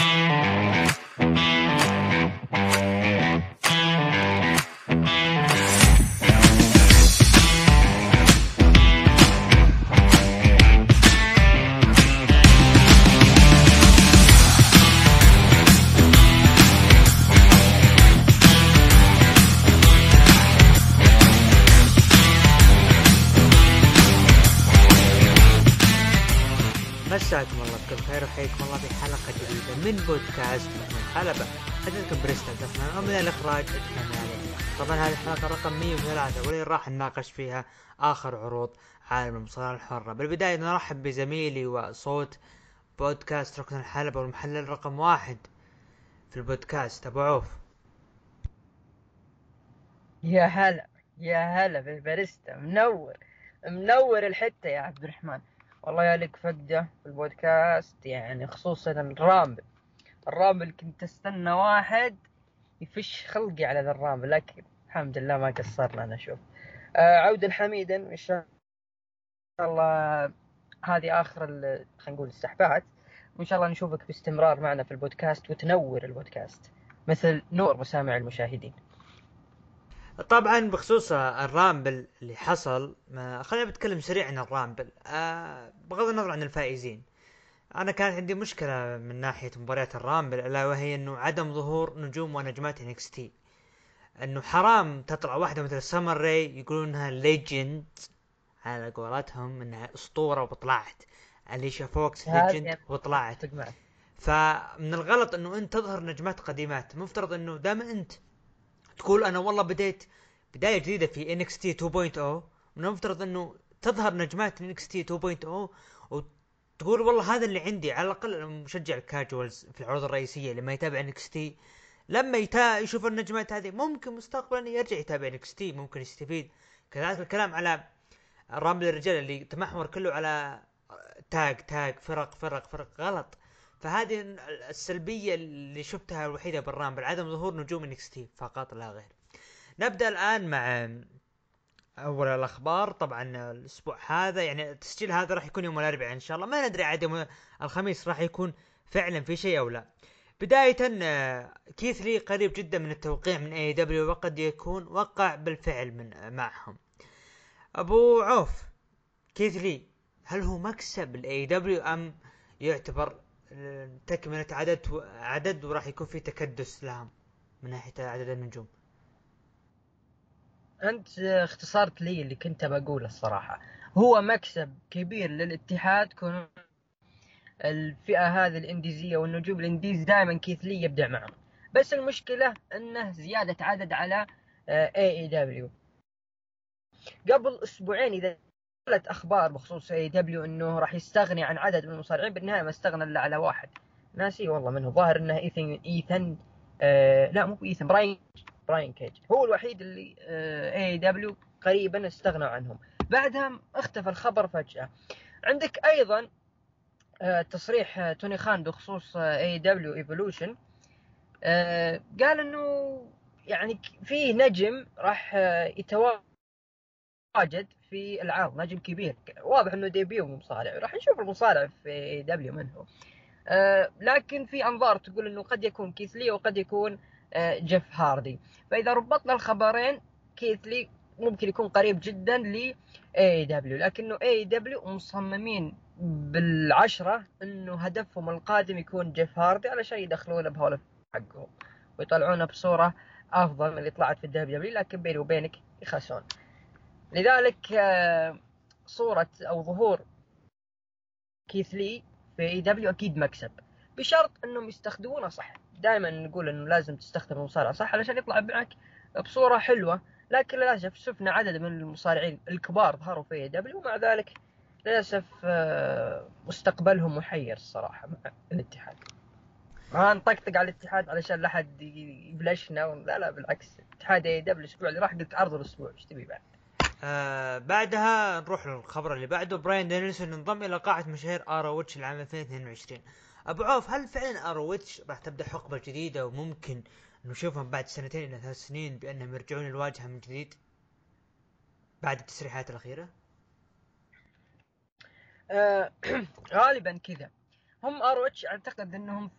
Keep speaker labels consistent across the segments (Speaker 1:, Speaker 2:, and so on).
Speaker 1: Música طبعا هذه الحلقة رقم 103 واللي راح نناقش فيها آخر عروض عالم المصارعة الحرة. بالبداية نرحب بزميلي وصوت بودكاست ركن الحلبة والمحلل رقم واحد في البودكاست أبو عوف.
Speaker 2: يا هلا يا هلا بالباريستا. منور منور الحتة يا عبد الرحمن. والله يا لك فقدة في البودكاست يعني خصوصا الرامبل. ال Rumble كنت أستنى واحد يفش خلقي على ذا ال Rumble لكن الحمد لله ما قصرنا أنا أشوف آه عودا حميدا إن شاء الله هذه آخر خلينا نقول السحبات. وإن شاء الله نشوفك باستمرار معنا في البودكاست وتنور البودكاست. مثل نور مسامع المشاهدين.
Speaker 1: طبعا بخصوص ال Rumble اللي حصل خلينا بتكلم سريع عن ال Rumble. آه بغض النظر عن الفائزين. أنا كانت عندي مشكلة من ناحية مباريات ال Rumble ألا وهي إنه عدم ظهور نجوم ونجمات NXT أنه حرام تطلع واحدة مثل سمر ري يقولون إنها legend على قولتهم إنها أسطورة وطلعت أليشا فوكس legend وطلعت فمن الغلط إنه أنت تظهر نجمات قديمات. مفترض إنه دائما أنت تقول أنا والله بديت بداية جديدة في NXT 2.0 من المفترض إنه تظهر نجمات NXT 2.0 وتقول والله هذا اللي عندي. على الأقل مشجع ال casuals في العروض الرئيسية اللي ما يتابع NXT لما يتا يشوف النجمات هذه ممكن مستقبلا يرجع يتابع NXT ممكن يستفيد. كذلك الكلام على Rumble الرجال اللي تمحور كله على tag tag فرق فرق فرق غلط. فهذه السلبية اللي شفتها الوحيدة بال Rumble عدم ظهور نجوم NXT فقط لا غير. نبدأ الآن مع أول الأخبار. طبعا الأسبوع هذا يعني التسجيل هذا راح يكون يوم الأربعاء إن شاء الله. ما ندري عاد يوم الخميس راح يكون فعلا في شيء أو لا. بداية آه، كيث لي قريب جدا من التوقيع من AEW وقد يكون وقع بالفعل من معهم. أبو عوف كيث لي هل هو مكسب ال AEW أم يعتبر آه، تكملة عدد عدد وراح يكون في تكدس لهم من ناحية عدد النجوم؟
Speaker 2: أنت اختصرت لي اللي كنت بقوله الصراحة. هو مكسب كبير للاتحاد كون الفئة هذه الانديزية والنجوم ال indies دائما كيث لي يبدع معهم. بس المشكلة أنه زيادة عدد على AEW قبل أسبوعين إذا قالت أخبار بخصوص AEW إنه راح يستغني عن عدد من المصارعين بالنهاية ما استغنى إلا على واحد. ناسي والله منه. ظاهر إنه إيثن إيثن آه لا مو إيثن براين براين كيج. هو الوحيد اللي AEW قريبا استغنوا عنهم. بعدها اختفى الخبر فجأة. عندك أيضا آه، تصريح آه، توني خان بخصوص AEW Revolution قال إنه يعني في نجم راح آه، يتواجد في العرض نجم كبير. واضح إنه debut مصارع. راح نشوف المصارع في AEW من هو. آه، لكن في أنظار تقول إنه قد يكون كيث لي وقد يكون آه، جيف هاردي. فإذا ربطنا الخبرين كيث لي ممكن يكون قريب جدا ل AEW لكنه AEW مصممين بالعشرة إنه هدفهم القادم يكون جيف هاردي علشان يدخلونه بهول حقهم ويطلعونه بصورة أفضل من اللي طلعت في ال WWE لكن بيني وبينك يخسون لذلك آه، صورة أو ظهور كيث لي في AEW أكيد مكسب بشرط إنهم يستخدمونه صح. دائما نقول إنه لازم تستخدم المصارع صح علشان يطلع معك بصورة حلوة لكن للأسف شفنا عدد من المصارعين الكبار ظهروا في AEW ومع ذلك للأسف آه، مستقبلهم محير الصراحه مع الاتحاد. ما نطقطق على الاتحاد علشان لا حد يبلشنا لا لا بالعكس. اتحاد AEW الأسبوع اللي راح قلت عرض الأسبوع إيش تبي بعد؟
Speaker 1: آه بعدها نروح للخبر اللي بعده. براين دانيلسون انضم إلى قاعة مشاهير ROH العام 2022 أبو عوف هل فعلا ROH راح تبدأ حقبة جديدة وممكن نشوفهم بعد سنتين إلى ثلاث سنين بأنهم يرجعون الواجهة من جديد بعد التسريحات الأخيرة؟
Speaker 2: آه، غالبا كذا. هم ROH أعتقد إنهم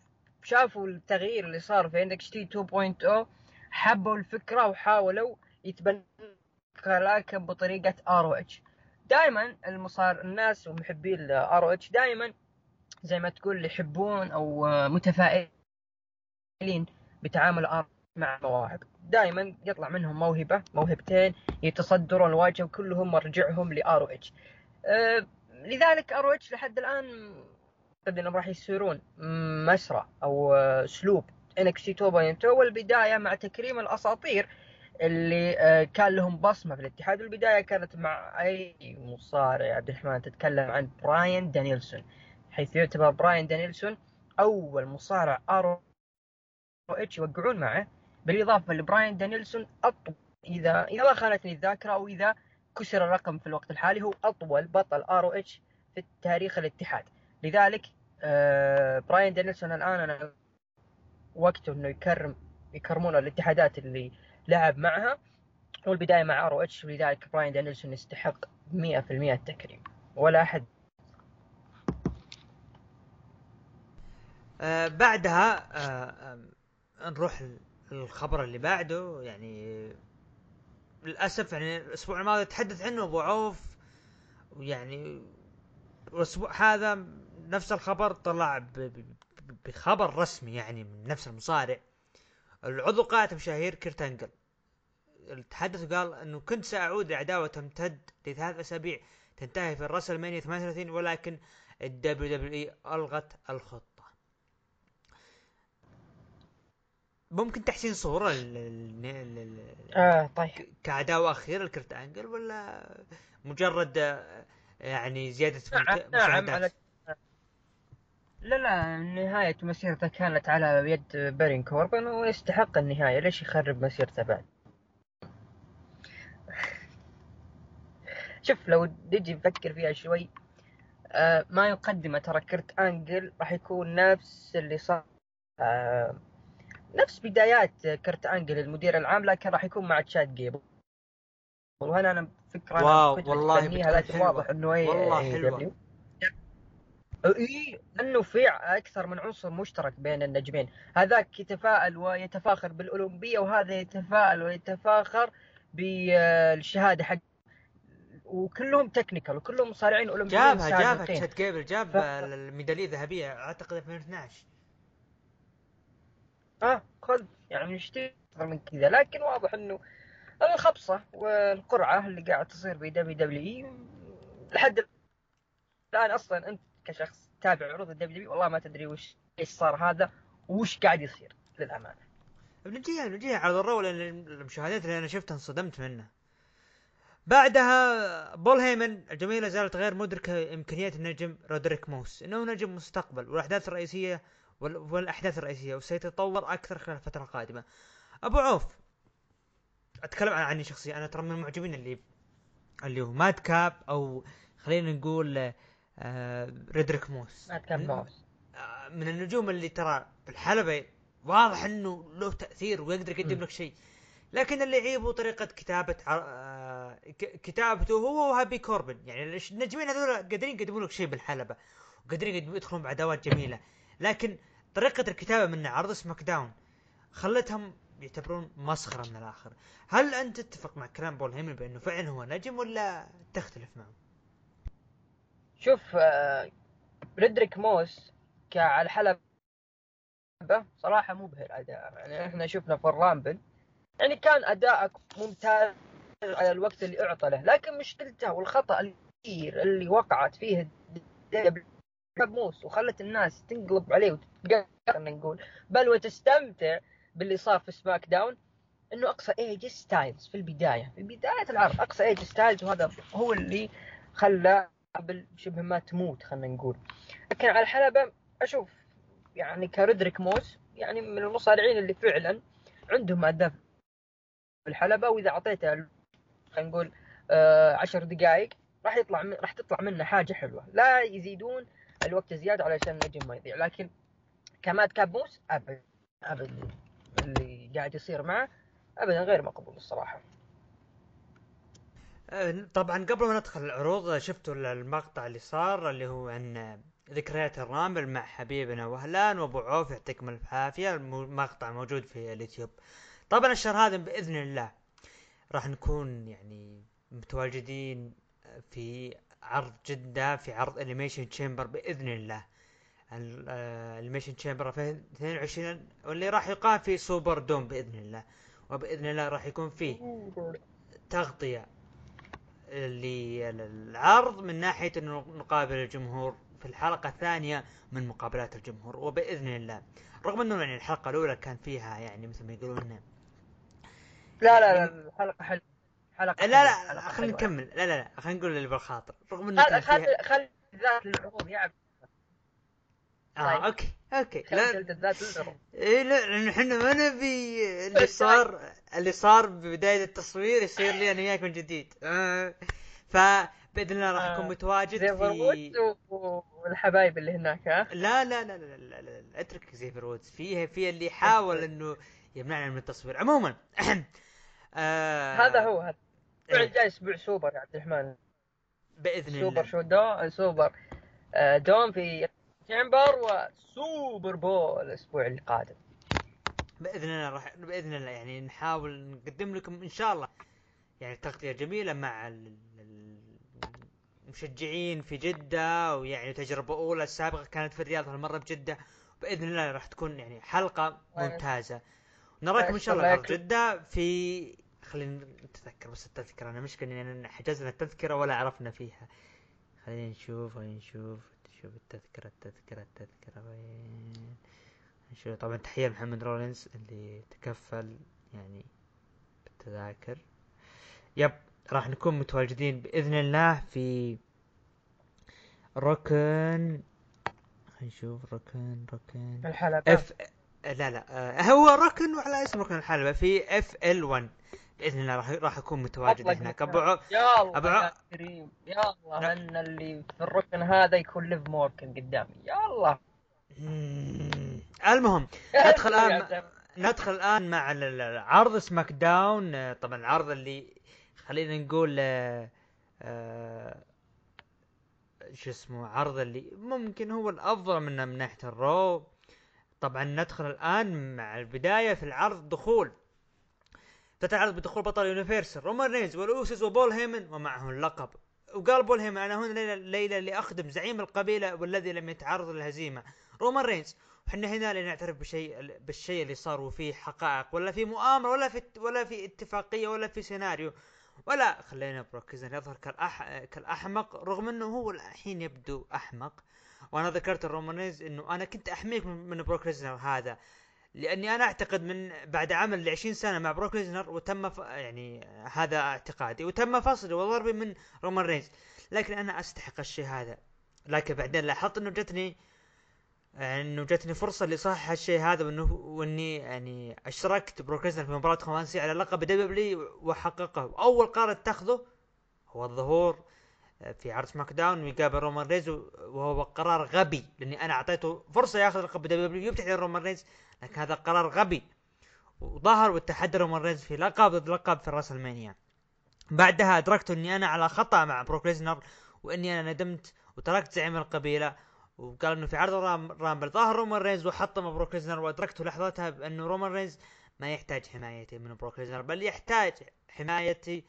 Speaker 2: شافوا التغيير اللي صار في NXT 2.0 حبوا الفكرة وحاولوا يتبنوا لكن بطريقة ROH دائما المصار الناس ومحبين ROH دائما زي ما تقول يحبون أو متفائلين بتعامل ROH مع مواهب دائما يطلع منهم موهبة موهبتين يتصدرون الواجهة وكلهم مرجعهم ل ROH أه لذلك ROH لحد الآن إنهم راح يسيرون مسرى أو أسلوب NXT 2.0 والبداية مع تكريم الأساطير اللي آه، كان لهم بصمة في الاتحاد. والبداية كانت مع أي مصارع عبد الرحمن تتكلم عن براين دانيلسون حيث يعتبر براين دانيلسون أول مصارع ROH يوقعون معه. بالإضافة لبراين دانيلسون أطول إذا إذا ما خانتني الذاكرة أو إذا كسر الرقم في الوقت الحالي هو أطول بطل ROH في تاريخ الاتحاد. لذلك آه براين دانيلسون الآن أنا وقته إنه يكرم يكرمون الاتحادات اللي لعب معها والبداية مع ROH ولذلك براين دانيلسون يستحق 100% التكريم. ولا أحد.
Speaker 1: آه بعدها آه نروح الخبر اللي بعده يعني للأسف يعني الأسبوع الماضي تحدث عنه أبو عوف ويعني الأسبوع هذا نفس الخبر طلع بخبر رسمي يعني من نفس المصارع. العضو قاعة مشاهير كيرت أنجل تحدث وقال إنه كنت سأعود لعداوه تمتد لثلاث أسابيع تنتهي في ال WrestleMania 38 ولكن ال WWE ألغت الخطة. ممكن تحسين صورة ل... ل...
Speaker 2: آه طيب.
Speaker 1: كعداوه اخيره لكرت أنجل ولا مجرد يعني زيادة
Speaker 2: نعم نعم على لا لا نهاية مسيرته كانت على يد بارين كوربن ويستحق النهاية. ليش يخرب مسيرته بعد؟ شوف لو نجي نفكر فيها شوي آه ما يقدمه ترى كرت أنجل راح يكون نفس اللي صار آه نفس بدايات كرت أنجل المدير العام لكن راح يكون مع تشاد جيبل. وهنا أنا فكرة
Speaker 1: واو والله
Speaker 2: لكن واضح إنه اي
Speaker 1: والله حلوة.
Speaker 2: إي لأنه في أكثر من عنصر مشترك بين النجمين. هذاك يتفائل ويتفاخر بالأولمبية وهذا يتفائل ويتفاخر بالشهادة حق وكلهم technical وكلهم مصارعين أولمبيين
Speaker 1: جابها جابها تشاد جيبل جاب ف... الميدالية الذهبية أعتقد 2012
Speaker 2: آه خذ يعني نشتري أكثر من كذا. لكن واضح إنه الخبصة والقرعة اللي قاعد تصير في WW لحد الآن أصلا أنت كشخص تابع عروض الدبليو والله ما تدري وش إيش صار هذا وش قاعد يصير للأمانة.
Speaker 1: بنجيها بنجيها على ال Raw لأن المشاهدات اللي أنا شفتها انصدمت منها. بعدها بول هيمن الجماهير لا زالت غير مدركة إمكانيات النجم ريديك موس إنه نجم مستقبل والأحداث الرئيسية والأحداث الرئيسية وسيتطور أكثر خلال الفترة القادمة. أبو عوف أتكلم عني شخصيا. أنا ترى من المعجبين اللي اللي هو ماد كاب أو خلينا نقول آه ريديك موس.
Speaker 2: ماد كاب موس.
Speaker 1: آه من النجوم اللي ترى بالحلبة واضح إنه له تأثير ويقدر يقدم لك شيء. لكن اللي يعيبه طريقة كتابة آه كتابته هو وهابي كوربن. يعني النجمين هذول قادرين يقدمون لك شيء بالحلبة وقادرين يدخلون بعداوات جميلة. لكن طريقة الكتابة من عرض SmackDown. خلتهم يعتبرون مسخرة من الآخر. هل أنت تتفق مع كلام بول هيمن بأنه فعلا هو نجم ولا تختلف معه؟
Speaker 2: شوف آه ريديك موس على الحلبة صراحة مبهر أداء. يعني إحنا شفنا في ال Rumble يعني كان أداءه ممتاز على الوقت اللي أعطى له لكن مشكلته والخطأ الكبير اللي وقعت فيه موس وخلت الناس تنقلب عليه وتتقهر نقول. بل وتستمتع باللي صار في SmackDown إنه أقصى اي جي ستايلز في البداية. في بداية العرض أقصى اي جي ستايلز وهذا هو اللي خلى قبل شبه ما تموت خلينا نقول. لكن على الحلبه أشوف يعني كريدريك موس يعني من المصارعين اللي فعلا عندهم اهداف في الحلبة. وإذا أعطيته خلينا نقول آه عشر دقائق راح يطلع راح تطلع منه حاجة حلوة. لا يزيدون الوقت زياده علشان النجم ما يضيع. لكن كمات كابوس ابدا ابدا اللي قاعد يصير معه ابدا غير مقبول الصراحة.
Speaker 1: طبعا قبل ما ندخل العروض شفتوا المقطع اللي صار اللي هو عن ذكريات ال Rumble مع حبيبنا وهلان وأبو عوف يعطيكم الف عافيه المقطع موجود في اليوتيوب. طبعا الشهر هذا بإذن الله راح نكون يعني متواجدين في عرض جدة في عرض Elimination Chamber بإذن الله. ال Elimination Chamber 2022 واللي راح يقام في سوبر دوم بإذن الله. وبإذن الله راح يكون فيه تغطية للعرض من ناحية إنه نقابل الجمهور في الحلقة الثانية من مقابلات الجمهور. وبإذن الله. رغم إنه يعني الحلقة الأولى كان فيها يعني مثل ما يقولون
Speaker 2: لا لا لا الحلقة حلوة.
Speaker 1: حلقه لا لا خلينا نكمل لا لا لا خلينا نقول اللي بالخاطر رغم انه كان
Speaker 2: فيها خل ذات العروض يعرف
Speaker 1: آه طيب. okay okay لا اي لا لأن إحنا ما نبي اللي صار اللي صار ببدايه التصوير يصير لي أنا وياك من جديد آه. فباذن الله راح اكون آه. متواجد
Speaker 2: في والحبايب اللي هناك ها
Speaker 1: لا لا لا لا لا, لا, لا. اترك زيفر وودز فيها في اللي يحاول انه يمنعنا من التصوير عموما
Speaker 2: آه هذا هو هذا الأسبوع إيه. الجاي أسبوع سوبر يا عبد الرحمن.
Speaker 1: بإذن
Speaker 2: سوبر الله. سوبر شو دو سوبر. دوم في تشامبر وسوبر بول الأسبوع القادم.
Speaker 1: بإذن الله راح بإذن الله يعني نحاول نقدم لكم إن شاء الله. يعني تغطية جميلة مع المشجعين في جدة ويعني تجربة أولى السابقه كانت في الرياض هالمرة بجده بإذن الله راح تكون يعني حلقة ممتازة. نراكم إن شاء الله في جدة في خلينا نتذكر بس التذكرة أنا مشكلة اننا حجزنا التذكره ولا عرفنا فيها. خلينا نشوف خلينا نشوف شوف التذكرة التذكرة التذكرة وين؟ نشوف. طبعا تحية محمد رولينز اللي تكفل يعني بالتذاكر. يب راح نكون متواجدين بإذن الله في ركن. خلينا نشوف ركن ركن.
Speaker 2: الحلبة.
Speaker 1: اف لا لا آه هو ركن وعلى اسم ركن الحلبة في اف ال 1 بإذن الله راح راح اكون متواجد هناك. أبو
Speaker 2: يا الله أبو يا كريم يا الله إن اللي في الركن هذا يكون ليف مورغن قدامي. يا الله.
Speaker 1: المهم ندخل الآن ندخل الآن مع عرض SmackDown. طبعا العرض اللي خلينا نقول آه، آه، شو اسمه عرض اللي ممكن هو الأفضل منه من ناحية ال Raw. طبعا ندخل الآن مع البداية في العرض دخول تتعرض بدخول بطل Universal. رومان رينز واليوسوز وبول هيمن ومعه اللقب وقال بول هيمن أنا هنا الليلة اللي اخدم زعيم القبيلة والذي لم يتعرض للهزيمة. رومان رينز وحنا هنا لنعترف بشيء بالشيء اللي صار وفيه حقائق ولا في مؤامرة ولا في ولا في اتفاقية ولا في سيناريو. ولا خلينا بروك يظهر كالأح... كالأحمق رغم إنه هو الحين يبدو أحمق. وأنا ذكرت لرومان رينز إنه أنا كنت أحميك من بروك هذا. لأني أنا أعتقد من بعد عمل ل 20 سنة مع بروك ليزنر وتم ف... يعني هذا اعتقادي وتم فصلي وضربي من رومان رينز. لكن أنا أستحق الشيء هذا. لكن بعدين لاحظت إنه جتني إنه جتني فرصة لاصحح الشيء هذا وإنه وإني يعني أشتركت بروك ليزنر في مباراة خماسية على لقب دبليو وحققه. أول قرار اتخذه هو الظهور في عرض SmackDown ويقابل رومان رينز وهو قرار غبي لأني أنا أعطيته فرصة ياخذ لقب دبليو يفتح رومان رينز. لكن هذا قرار غبي. وظهر والتحدي رومان رينز في لقب ضد لقب في WrestleMania بعدها أدركت أني أنا على خطأ مع بروك ليزنر وأني أنا ندمت وتركت زعيم القبيلة. وقال إنه في عرض Rumble ظهر رومان رينز وحطم بروك ليزنر وأدركت لحظتها بانه رومان رينز ما يحتاج حمايتي من بروك ليزنر بل يحتاج حمايتي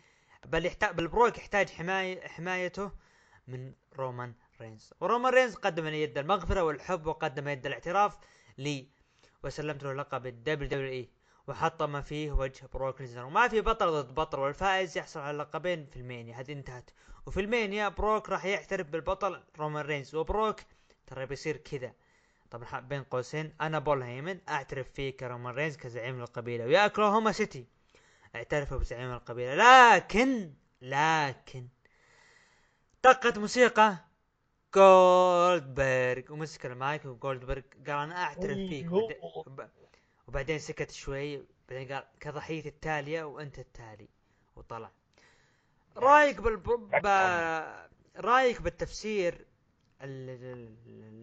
Speaker 1: بل يحتاج بل بروك يحتاج حماية حمايته من رومان رينز. ورومان رينز قدم لي يد المغفرة والحب وقدم يد الاعتراف لي وسلمت له لقب ال WWE وحطم فيه وجه بروك ليزنر. وما في بطل ضد بطل والفائز يحصل على لقبين في Mania. هذه انتهت. وفي Mania بروك راح يعترف بالبطل رومان رينز. وبروك ترى بيصير كذا. طبعا بين قوسين. أنا بول هيمن أعترف فيه كرومان رينز كزعيم القبيلة. ويا أوكلاهوما سيتي اعترفوا بزعيم القبيلة. لكن لكن طقت موسيقى جولدبرغ ومسك المايك وجولدبرغ قال أنا أعترف فيك وبعدين سكت شوي بعدين قال كضحية التالية وأنت التالي وطلع. رأيك بال ب... رأيك بالتفسير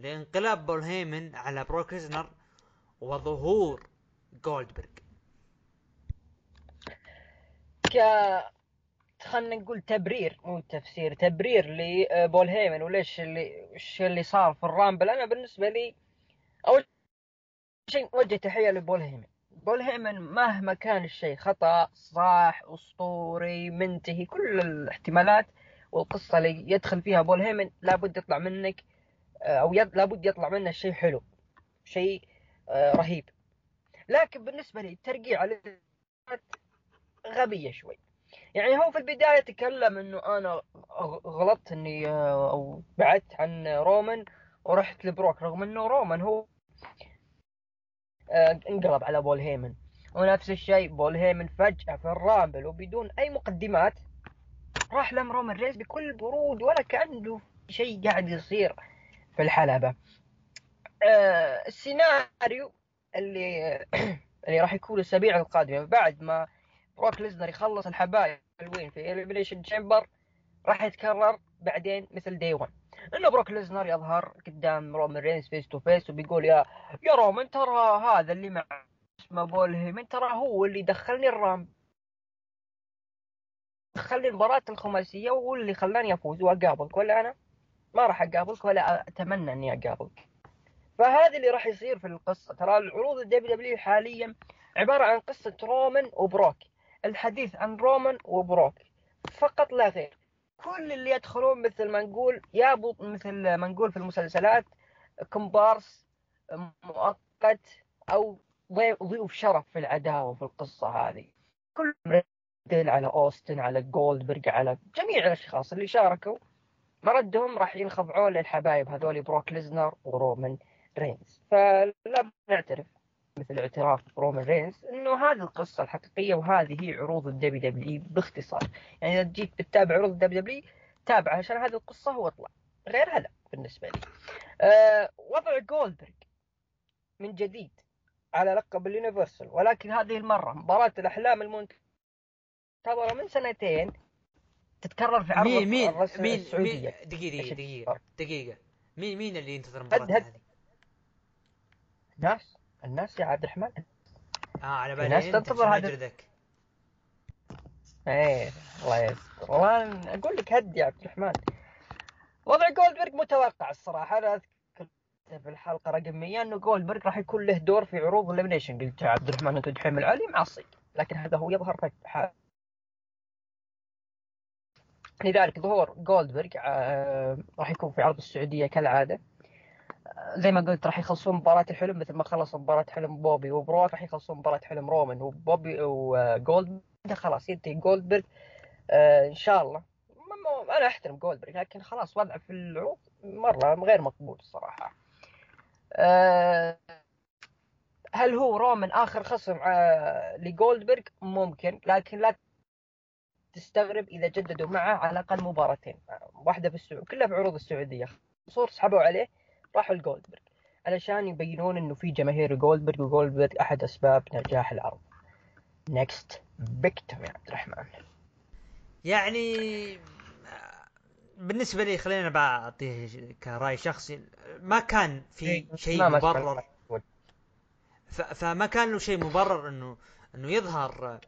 Speaker 1: لانقلاب بول هيمن على بروك ليزنر وظهور جولدبرغ؟
Speaker 2: ك خلينا نقول تبرير مو تفسير تبرير لبول هيمن وليش اللي إيش اللي صار في ال Rumble. أنا بالنسبة لي أول شيء وجه تحية لبول هيمن بول هيمن مهما كان الشيء خطأ صح أسطوري منتهي كل الاحتمالات والقصة اللي يدخل فيها بول هيمن لابد يطلع منك أو يد... لابد يطلع منه شيء حلو شيء آه، رهيب. لكن بالنسبة لي الترقيع على غبية شوي. يعني هو في البداية تكلم إنه أنا غلطت إني آه، أو بعدت عن رومان ورحت لبروك رغم إنه رومان هو آه، انقلب على بول هيمن. ونفس الشيء بول هيمن فجأة في ال Rumble وبدون أي مقدمات راح لم رومان رينز بكل برود ولا كأنه شيء قاعد يصير في الحلبة. آه السيناريو اللي اللي راح يكون الأسابيع القادمة بعد ما بروك ليزنر يخلص الحبايب الحلوين في Elimination Chamber راح يتكرر بعدين مثل Day 1 إنه بروك ليزنر يظهر قدام رومان رينز face to face وبيقول يا يا رومان ترى هذا اللي مع اسمه بول هيمن ترى هو اللي دخلني الرام. دخلني المباراة الخماسية وهو اللي خلاني أفوز وأقابلك ولا أنا ما راح أقابلك ولا أتمنى أني أقابلك. فهذا اللي راح يصير في القصة. ترى العروض ال WW حاليا عبارة عن قصة رومان وبروك. الحديث عن رومان وبروك فقط لا غير. كل اللي يدخلون مثل ما نقول يابوا مثل ما نقول في المسلسلات كومبارس مؤقت أو ضيوف شرف في العداوة في القصة هذه. كل على أوستن على جولدبرغ على جميع الأشخاص اللي شاركوا. مردهم راح ينخضعون للحبايب هذول بروك ليزنر ورومان رينز. فلا نعترف. مثل اعتراف رومان رينز إنه هذه القصة الحقيقية وهذه هي عروض ال WW باختصار. يعني إذا جيت بتتابع عروض ال WW تابع عشان هذه القصة واطلع. غير هذا بالنسبة لي. أه وضع جولدبرغ من جديد على لقب ال Universal ولكن هذه المرة مباراة الأحلام المنتظرة من سنتين تتكرر في عرض
Speaker 1: مين مين مين, مين دقيقة دقيقة دقيقة. مين مين اللي ينتظر المباراة هذه؟
Speaker 2: الناس الناس يا عبد الرحمن.
Speaker 1: آه على بالي الناس تنتظر هذا.
Speaker 2: إيه الله يستر. والله أقول لك هدي يا عبد الرحمن. وضع جولدبرغ متوقع الصراحة. أنا أذكر في الحلقة رقم 100 أنه جولدبرغ راح يكون له دور في عروض ال Elimination قلت يا عبد الرحمن أنت دحين العلي؟ معصي لكن هذا هو يظهر فجأة لذلك ظهور جولدبرغ آه راح يكون في عرض السعودية كالعادة. زي ما قلت راح يخلصون مباراة الحلم مثل ما خلصوا مباراة حلم بوبي. وبروك راح يخلصون مباراة حلم رومان. وبوبي وجولد خلاص ينتهي جولدبرغ آه إن شاء الله. أنا أحترم جولدبرغ لكن خلاص وضعه في العروض مرة غير مقبول الصراحة آه هل هو رومان آخر خصم آه لجولدبرغ ممكن لكن لا تستغرب إذا جددوا معه على الأقل مباراتين. واحدة في السعودية كلها في عروض السعودية. صور سحبوا عليه. راحوا لجولدبرغ علشان يبينون إنه في جماهير جولدبرغ وجولدبرغ أحد أسباب نجاح العرض next victim يا عبد الرحمن.
Speaker 1: يعني بالنسبة لي خلينا بعطيه كرأي شخصي. ما كان في إيه، شيء مبرر. فما كان له شيء مبرر إنه إنه يظهر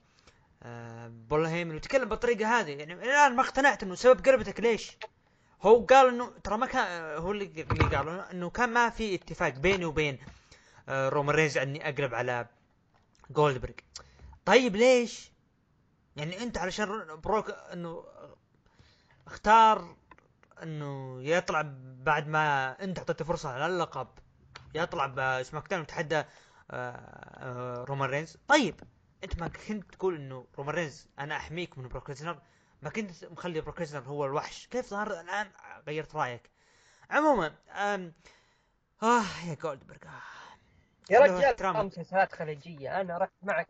Speaker 1: آه، بولهيمن. ويتكلم بالطريقة هذه. يعني الآن ما اقتنعت إنه سبب قربتك ليش؟ هو قال انه ترى ما كان هو اللي قال انه كان ما في اتفاق بيني وبين آه، رومان رينز إني أقلب على جولدبرغ طيب ليش؟ يعني أنت علشان بروك إنه اختار إنه يطلع بعد ما أنت أعطيته فرصة على اللقب يطلع ب SmackDown ويتحدى آه، آه، رومان رينز. طيب أنت ما كنت تقول إنه رومان رينز أنا أحميك من بروك ليزنر ما كنت مخلي بروك ليزنر هو الوحش. كيف ظهر الآن؟ غيرت رأيك. عموما أم... آه يا جولدبرغ
Speaker 2: يا رجال مسلسلات خليجية. أنا رحت معك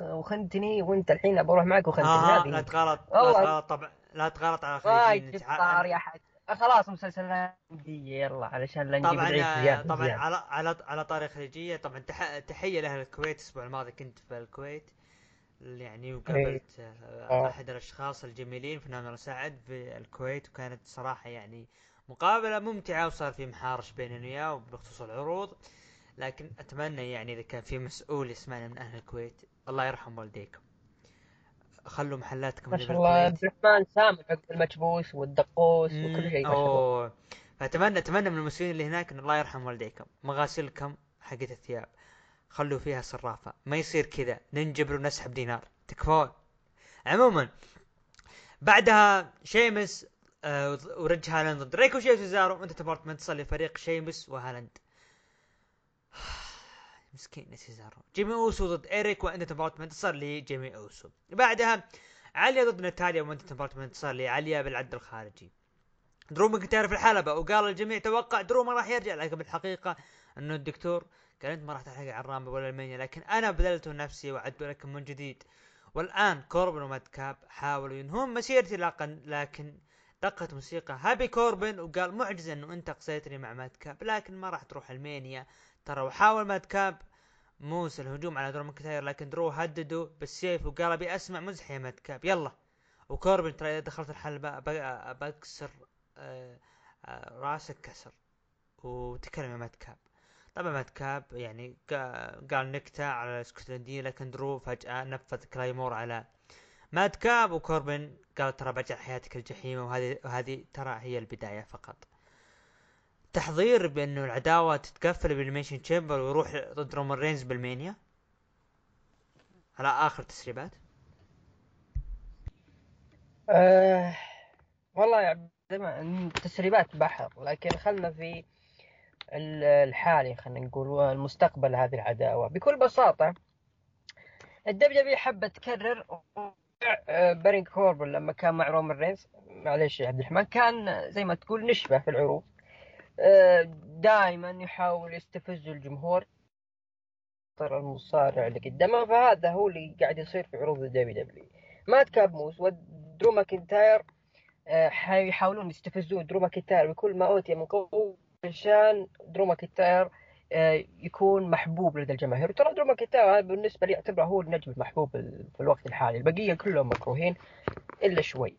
Speaker 2: وخنتني وأنت الحين بروح معك وخنتني.
Speaker 1: آه لا تغلط لا تغلط طبعا لا تغلط على خليجيين.
Speaker 2: صار يا حد خلاص مسلسلات يلا علشان لا
Speaker 1: نجيب طبعا طبعا على على على طاري خليجية. طبعا تحية لأهل الكويت الأسبوع الماضي كنت في الكويت. يعني وقابلت إيه. آه. أحد الأشخاص الجميلين فنان سعد في الكويت وكانت صراحة يعني مقابلة ممتعة وصار في محارش بيننا وياه بخصوص العروض لكن أتمنى يعني إذا كان في مسؤول يسمعنا من أهل الكويت الله يرحم والديكم خلوا محلاتكم
Speaker 2: ما شاء الله. عبد الرحمن سامع حق المكبوس والدقوس وكل شيء
Speaker 1: أوه فأتمنى أتمنى من المسؤولين اللي هناك إن الله يرحم والديكم مغاسلكم حقت الثياب خلوا فيها صرافة. ما يصير كذا. ننجبر ونسحب دينار. تكفون. عموما بعدها شيمس آه وريدج هولاند ضد ريكوشيه وسيزارو وانت تبغى تنتصر لفريق شيمس وهولاند. مسكين سيزارو جيمي أوسو ضد إيريك وانت تبغى تنتصر لجيمي أوسو. بعدها عليا ضد ناتاليا وانت تبغى تنتصر لعليا بالعد الخارجي. درو ماكنتاير في الحلبة وقال الجميع توقع درو ما راح يرجع لكن بالحقيقة إنه الدكتور قال انت ما راح تلحق على ال Rumble ولا ال Mania لكن أنا بذلت نفسي وعدت لكم من جديد. والآن كوربن وماد كاب حاولوا ينهون مسيرتي لكن لكن دقت موسيقى هابي كوربن وقال معجزة إنه أنت قصيتني مع ماد كاب لكن ما راح تروح ال Mania ترى وحاول ماد كاب موس الهجوم على درو ماكنتاير لكن درو هدده بالسيف وقال أبي أسمع مزح يا ماد كاب يلا. وكوربن ترى إذا دخلت الحلبة أب- بكسر آه، آه، راسك كسر. وتكلم يا ماد كاب. طبعا مات كاب يعني قا- قال نكتة على الاسكتلندية لكن درو فجأة نفذ Claymore على ماد كاب وكوربن قال ترى بجعل حياتك الجحيم وهذه وهذه ترى هي البداية فقط. تحضير بأنه العداوة تتقفل بال Elimination Chamber ويروح ضد رومان رينز بال Mania. على آخر تسريبات.
Speaker 2: آه والله يا الرحمن تسريبات بحر لكن خلنا في الحالي خلينا نقول المستقبل هذه العداوة. بكل بساطة ال WW حبت تكرر بارين كوربن لما كان مع رومان رينز. معلش يا عبد الرحمن كان زي ما تقول نشبة في العروض. دائما يحاول يستفز الجمهور. ترى المصارع اللي قدامه فهذا هو اللي قاعد يصير في عروض ال WW ماد كاب موس ودرو ماكنتاير آه، حيحاولون يستفزون درو ماكنتاير بكل ما أوتي من قوة. عشان درو ماكنتاير آه، يكون محبوب لدى الجماهير. وترى درو ماكنتاير بالنسبة لي يعتبره هو النجم المحبوب في الوقت الحالي. البقية كلهم مكروهين إلا شوي.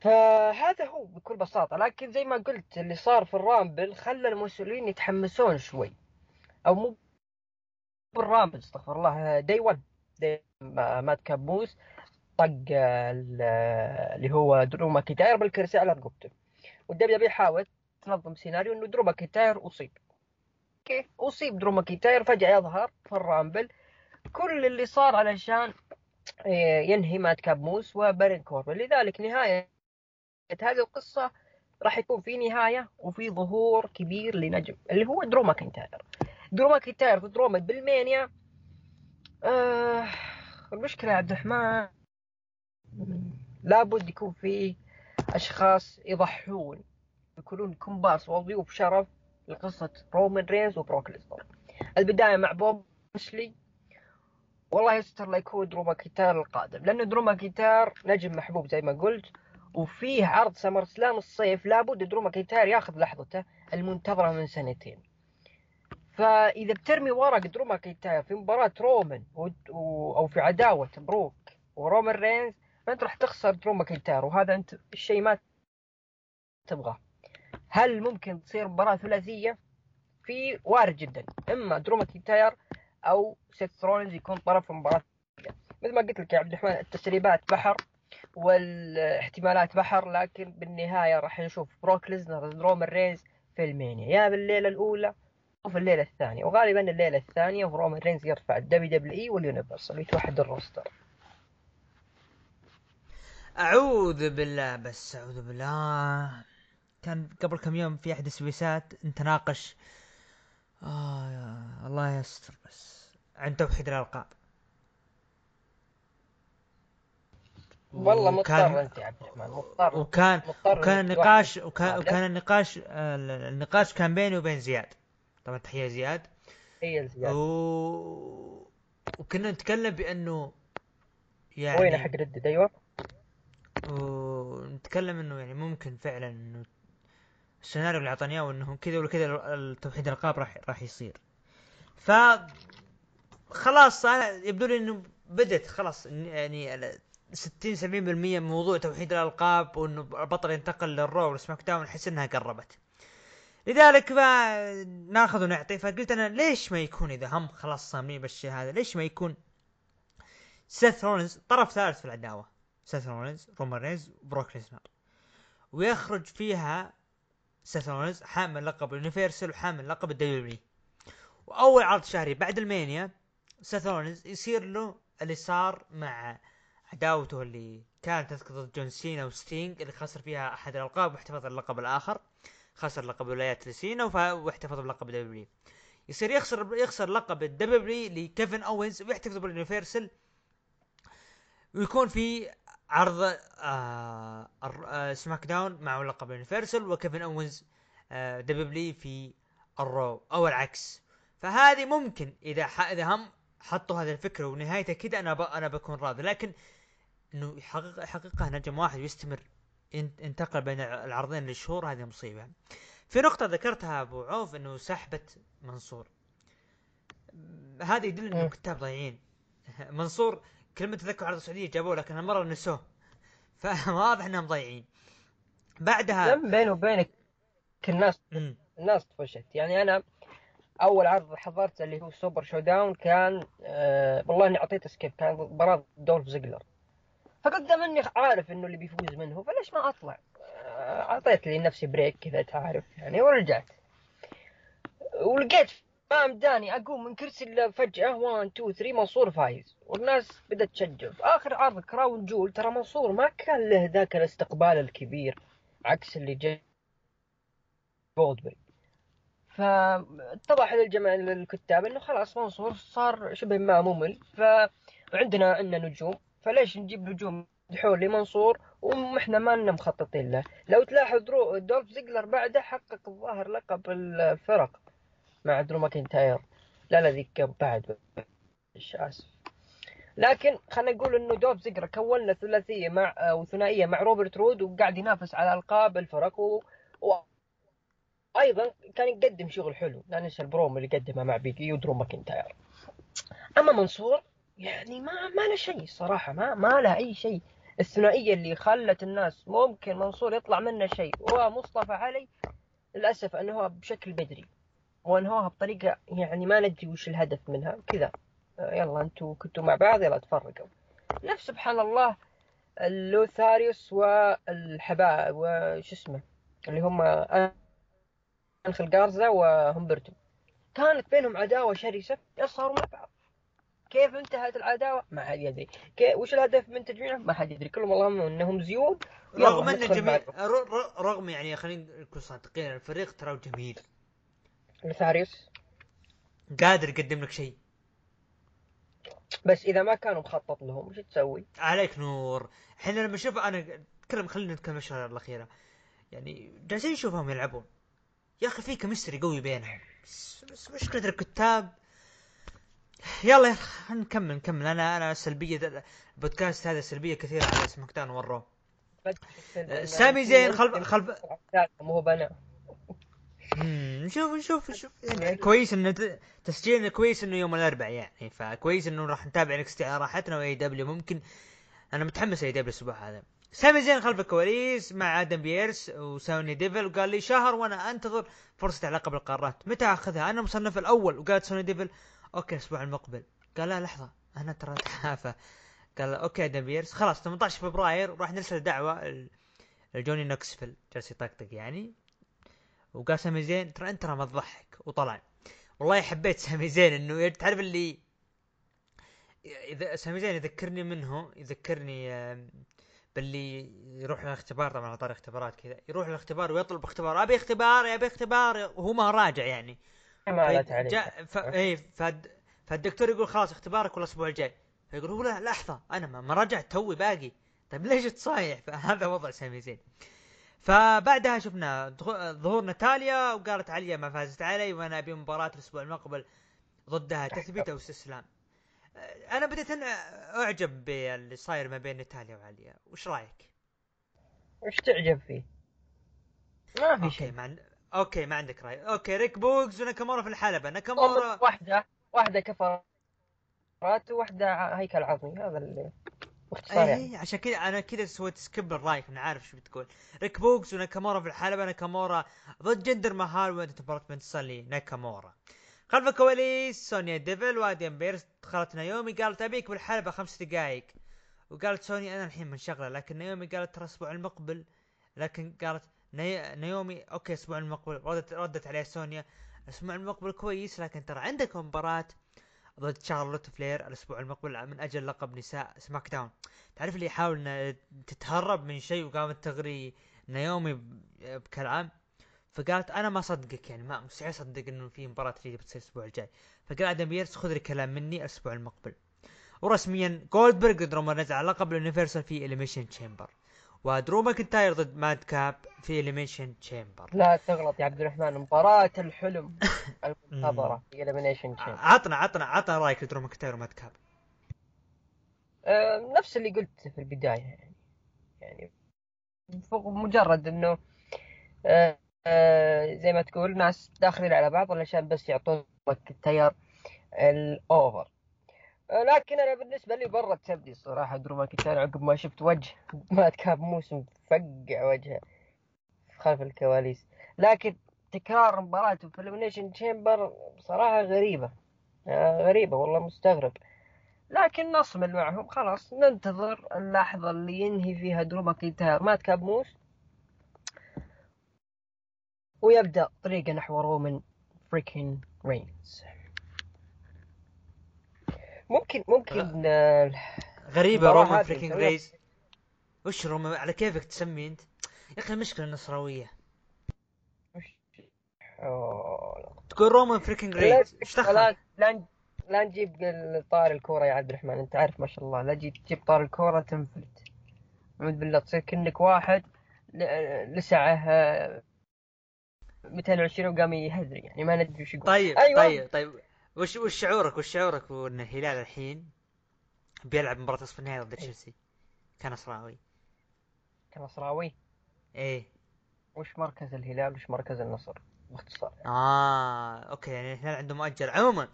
Speaker 2: فهذا هو بكل بساطة. لكن زي ما قلت اللي صار في ال Rumble خلى المسؤولين يتحمسون شوي. أو مو بال Rumble استغفر الله Day 1 Day ماد كاب موس طق ال- اللي هو درو ماكنتاير بالكرسي على رقبته. وال WW حاولت تنظم سيناريو إنه درو ماكنتاير أصيب. أوكي أصيب درو ماكنتاير فجأة يظهر في ال Rumble كل اللي صار علشان آه، ينهي ماد كاب موس وبارين كوربن لذلك نهاية هذه القصة راح يكون في نهاية وفي ظهور كبير لنجم اللي هو درو ماكنتاير درو ماكنتاير في دروما بال Mania. آه المشكلة يا عبد الرحمن لابد يكون في أشخاص يضحون. يكونون كومبارس وضيوف شرف لقصة رومان رينز وبروك ليزنر البداية مع بوبي لاشلي. والله يستر لا يكون درو ماكنتاير القادم لأنه درو ماكنتاير نجم محبوب زي ما قلت وفيه عرض SummerSlam الصيف لابد درو ماكنتاير ياخذ لحظته المنتظرة من سنتين. فإذا بترمي ورق درو ماكنتاير في مباراة رومان. أو في عداوة بروك ورومان رينز فأنت راح تخسر درو ماكنتاير وهذا أنت الشيء ما تبغاه. هل ممكن تصير مباراة ثلاثية؟ في وارد جدا. إما درو ماكنتاير أو سيث رولينز يكون طرف في مباراة. مثل ما قلت لك يا عبد الرحمن التسريبات بحر والاحتمالات بحر لكن بالنهاية راح نشوف بروك ليزنر رومان رينز في ال Mania. يا بالليلة الأولى أو في الليلة الثانية. وغالبا الليلة الثانية ورومان رينز يرفع ال WWE وال Universal يتوحد ال
Speaker 1: roster. أعوذ بالله بس أعوذ بالله. كان قبل كم يوم في أحد السويسات نتناقش. آه يا الله يستر بس. عن توحيد الألقاب.
Speaker 2: والله
Speaker 1: وكان-
Speaker 2: مضطر أنت يا عبد الرحمن مضطر.
Speaker 1: وكان
Speaker 2: مضطر
Speaker 1: وكان النقاش. وكان, وكان النقاش النقاش كان بيني وبين زياد. طبعا تحية زياد
Speaker 2: هي الزيادة
Speaker 1: و... وكنا نتكلم بأنه يعني
Speaker 2: وين حق ردد؟ أيوه.
Speaker 1: ونتكلم إنه يعني ممكن فعلا إنه السيناريو اللي اعطاني اياه انه كذا ولا كذا التوحيد الألقاب راح راح يصير. ف خلاص أنا يبدو لي إنه بدت خلاص يعني ال 60 70% من موضوع توحيد الألقاب وإنه البطل ينتقل لل Raw وال SmackDown أحس إنها قربت. لذلك ناخذ ونعطي. فقلت أنا ليش ما يكون إذا هم خلاص صاملين بالشيء هذا؟ ليش ما يكون؟ سيث رولينز طرف ثالث في العداوة. سيث رولينز رومان رينز بروك ليزنر ويخرج فيها سيث رولينز حامل لقب ال Universal وحامل لقب ال W وأول عرض شهري بعد ال Mania سيث رولينز يصير له اللي صار مع عداوته اللي كانت تذكر ضد جون سينا وستينج اللي خسر فيها أحد الألقاب واحتفظ اللقب الآخر. خسر لقب ولايات لسينا واحتفظ بلقب W يصير يخسر يخسر لقب ال W لكيفن أوينز ويحتفظ بال Universal ويكون في عرض آه آه SmackDown مع لقب ال Universal وكيفن أوينز آه دبليو في الرو أو العكس فهذه ممكن إذا إذا هم حطوا هذه الفكرة ونهايتها كذا أنا أنا بكون راضي لكن إنه يحقق يحققها نجم واحد ويستمر ينتقل بين العرضين للشهور هذه مصيبة. في نقطة ذكرتها أبو عوف إنه سحبة منصور. هذا يدل إنه الكتاب ضايعين. منصور كلمة تذكر عرض السعودية جابوه لكن المرة نسوه. فواضح إنهم ضايعين. بعدها
Speaker 2: بيني وبينك الناس الناس طفشت. يعني أنا أول عرض حضرت اللي هو Super ShowDown كان آه والله إني أعطيته skip كان مباراة دولف زيجلر فقدام إني عارف إنه اللي بيفوز منه فليش ما أطلع؟ آه، أعطيت لي نفسي break كذا تعرف يعني ورجعت. ولقيت ما مداني أقوم من كرسي الا فجأة. 1 2 3 منصور فاز. والناس بدأت تشجع. آخر عرض Crown Jewel. ترى منصور ما كان له ذاك الاستقبال الكبير عكس اللي جاي جولدبيرج فاتضح للجماعة للكتاب إنه خلاص منصور صار شبه ما ممل. فعندنا عندنا نجوم. فليش نجيب نجوم دحول لمنصور وإحنا ما لنا مخططين له؟ لو تلاحظ دولف زيجلر بعده حقق الظاهر لقب الفرق. مع درو ماكنتاير. لا لا ذيك بعد. مش آسف. لكن خلينا نقول إنه دولف زيجلر كون له ثلاثية مع أو ثنائيه مع روبرت رود وقاعد ينافس على ألقاب الفرق و... و... أيضا كان يقدم شغل حلو. لا ننسى البروم اللي قدمه مع بيجي ودرو ماكنتاير. أما منصور يعني ما ما له شيء الصراحه ما ما له أي شيء. الثنائية اللي خلت الناس ممكن منصور يطلع منه شيء. ومصطفى علي للأسف انهوها بشكل بدري. وانهوها بطريقة يعني ما ندري وش الهدف منها كذا. يلا أنتم كنتوا مع بعض يلا تفرقوا. نفس سبحان الله اللوثاريوس والحباء وش اسمه اللي هم أنخل جارزا وهمبرتو كانت بينهم عداوة شرسة صاروا مع بعض. كيف انتهت العداوة؟ ما حد يدري، كيف وش الهدف من تجميعهم؟ ما حد يدري، كلهم اللهم إنهم زيود
Speaker 1: رغم إن جميل رغم يعني خلينا نكون صادقين الفريق ترى جميل.
Speaker 2: لثاريوس
Speaker 1: قادر يقدم لك شيء
Speaker 2: بس اذا ما كانوا مخطط لهم وش تسوي؟
Speaker 1: عليك نور، إحنا لما نشوف أنا اتكلم خلينا نتكلم الشهر الاخيره يعني جالسين نشوفهم يلعبون يا أخي في chemistry قوي بينهم بس, بس مشكله الكتاب يلا يلا نكمل نكمل أنا أنا سلبيه البودكاست هذا سلبيه كثيره على SmackDown و Raw سامي زين خلف خلف
Speaker 2: مو هو بنا
Speaker 1: نشوف نشوف نشوف يعني كويس إنه تسجيلنا كويس إنه يوم الأربعاء يعني. فكويس إنه راح نتابع NXT على راحتنا و AEW. ممكن أنا متحمس AEW الأسبوع هذا. سامي زين خلف الكواليس مع آدم بيرس وسونيا ديفل. وقال لي شهر وأنا أنتظر فرصة على لقب القارات متى أخذها؟ أنا مصنف الأول. وقالت سونيا ديفل okay الأسبوع المقبل. قال لا لحظة. أنا ترى أتعافى. قال okay آدم بيرس. خلاص 18 فبراير راح نرسل دعوة لجوني نوكسفيل جالس يطقطق يعني. وقال سامي زين ترى أنت ترى ما تضحك. وطلع. والله حبيت سامي زين إنه تعرف اللي إذا سامي زين يذكرني منه يذكرني باللي يروح الاختبار طبعا على طاري اختبارات كذا يروح الاختبار ويطلب اختبار. أبي اختبار أبي اختبار. وهو ما راجع يعني.
Speaker 2: ما جاء
Speaker 1: ف... اي فد... فالدكتور يقول خلاص اختبارك الأسبوع الجاي. فيقول هو لا لحظة أنا ما, رجعت توي باقي. طيب ليش تصايح؟ فهذا وضع سامي زين. فبعدها شفنا ظهور ناتاليا وقالت عليا ما فازت علي وأنا أبي مباراة الأسبوع المقبل ضدها تثبيت أو استسلام. أنا بديت أنا أعجب باللي صاير ما بين ناتاليا وعليا. وش رأيك؟
Speaker 2: وش تعجب فيه؟ ما في
Speaker 1: شيء. مع... okay ما عندك رأي. okay ريك بوكس وناكامورا في الحلبة. ناكامورا
Speaker 2: واحدة واحدة كفرات وواحدة هيكل عظمي هذا اللي
Speaker 1: باختصار يعني. عشان كذا أنا كذا سويت skip لرايك أنا عارف شو بتقول. ريك بوكس وناكامورا في الحلبة ناكامورا ضد جندر مهال وانت تبارت من تصلي ناكامورا. خلف الكواليس سونيا ديفل وآدم بيرس دخلت نايومي قالت أبيك بالحلبة خمس دقائق وقالت سونيا أنا الحين منشغلة لكن نايومي قالت ترى الأسبوع المقبل. لكن قالت ني... نايومي okay الأسبوع المقبل ردت ردت عليه سونيا الأسبوع المقبل كويس لكن ترى عندك مباراة ضد شارلوت فلير الأسبوع المقبل من أجل لقب نساء SmackDown تعرف اللي يحاول ان تتهرب من شيء وقامت تغري نايومي بكلام فقالت أنا ما اصدقك يعني ما مستحيل اصدق إنه في مباراة تريد بتصير الأسبوع الجاي. فقال أدم بيرس خذ الكلام مني الأسبوع المقبل. ورسميا جولدبرغ ضد رومان على لقب ال universal في Elimination Chamber ودرو ماكنتاير ضد ماد كاب في Elimination Chamber
Speaker 2: لا تغلط يا عبد الرحمن مباراة الحلم المنتظرة في Elimination Chamber
Speaker 1: عطنا عطنا عطنا رأيك في درو ماكنتاير وماد كاب.
Speaker 2: أه نفس اللي قلت في البداية يعني. يعني مجرد إنه أه أه زي ما تقول ناس داخلين على بعض علشان بس يعطون ماكنتاير ال over لكن أنا بالنسبة لي برا تبدي الصراحة درو ماكنتاير عقب ما شفت وجه. ما كاب موسم فقع وجهه خلف الكواليس. لكن تكرار مباراته في Elimination Chamber بصراحه غريبه غريبة والله مستغرب. لكن نصمل معهم خلاص ننتظر اللحظة اللي ينهي فيها درو ماكنتاير ماد كاب موس. ويبدأ طريقة نحو رومان freaking رينز ممكن ممكن آه.
Speaker 1: غريبة رومان freaking رينز وش رومان على كيفك تسمي أنت؟ يا أخي
Speaker 2: وش؟ أوه.
Speaker 1: تقول رومان freaking رينز إيش دخل؟
Speaker 2: لا لا نجيب طار الكورة يا عبد الرحمن أنت عارف ما شاء الله. لا تجيب طار الكورة تنفلت. أعوذ بالله تصير كأنك واحد لسعه 220 وقام يهذر يعني ما ندري وش يقول.
Speaker 1: طيب أيوة. طيب طيب. وش وش شعورك وش شعورك وان الهلال الحين بيلعب مباراة نصف النهائي ضد تشيلسي؟ كنصراوي
Speaker 2: كنصراوي؟
Speaker 1: إيه.
Speaker 2: وش مركز الهلال؟ وش مركز النصر؟ باختصار
Speaker 1: يعني. آه أوكي يعني الهلال عنده مؤجل. عموما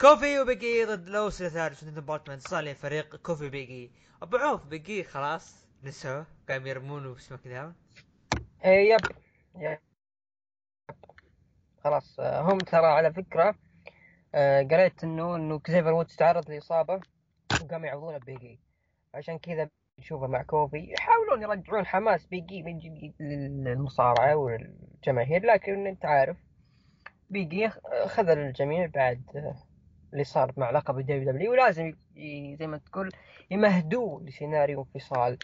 Speaker 1: كوفي وبيجي ضد لوس ثالث ديبارتمنت صار لي فريق كوفي بيجي أبو عوف بيجي خلاص نسوه. قام يرمونه في سماك داون
Speaker 2: إيه يب. يب. خلاص هم ترى على فكرة آه قريت انه إنه كزيفر وودز تعرض لإصابة وقاموا يعوضونه بيجي عشان كذا نشوفه مع كوفي. يحاولون يرجعون حماس بيجي من جديد للمصارعة والجماهير لكن أنت عارف بيجي خذل الجميع بعد اللي صار مع لقب ال WWE. ولازم زي ما تقول يمهدوه لسيناريو انفصال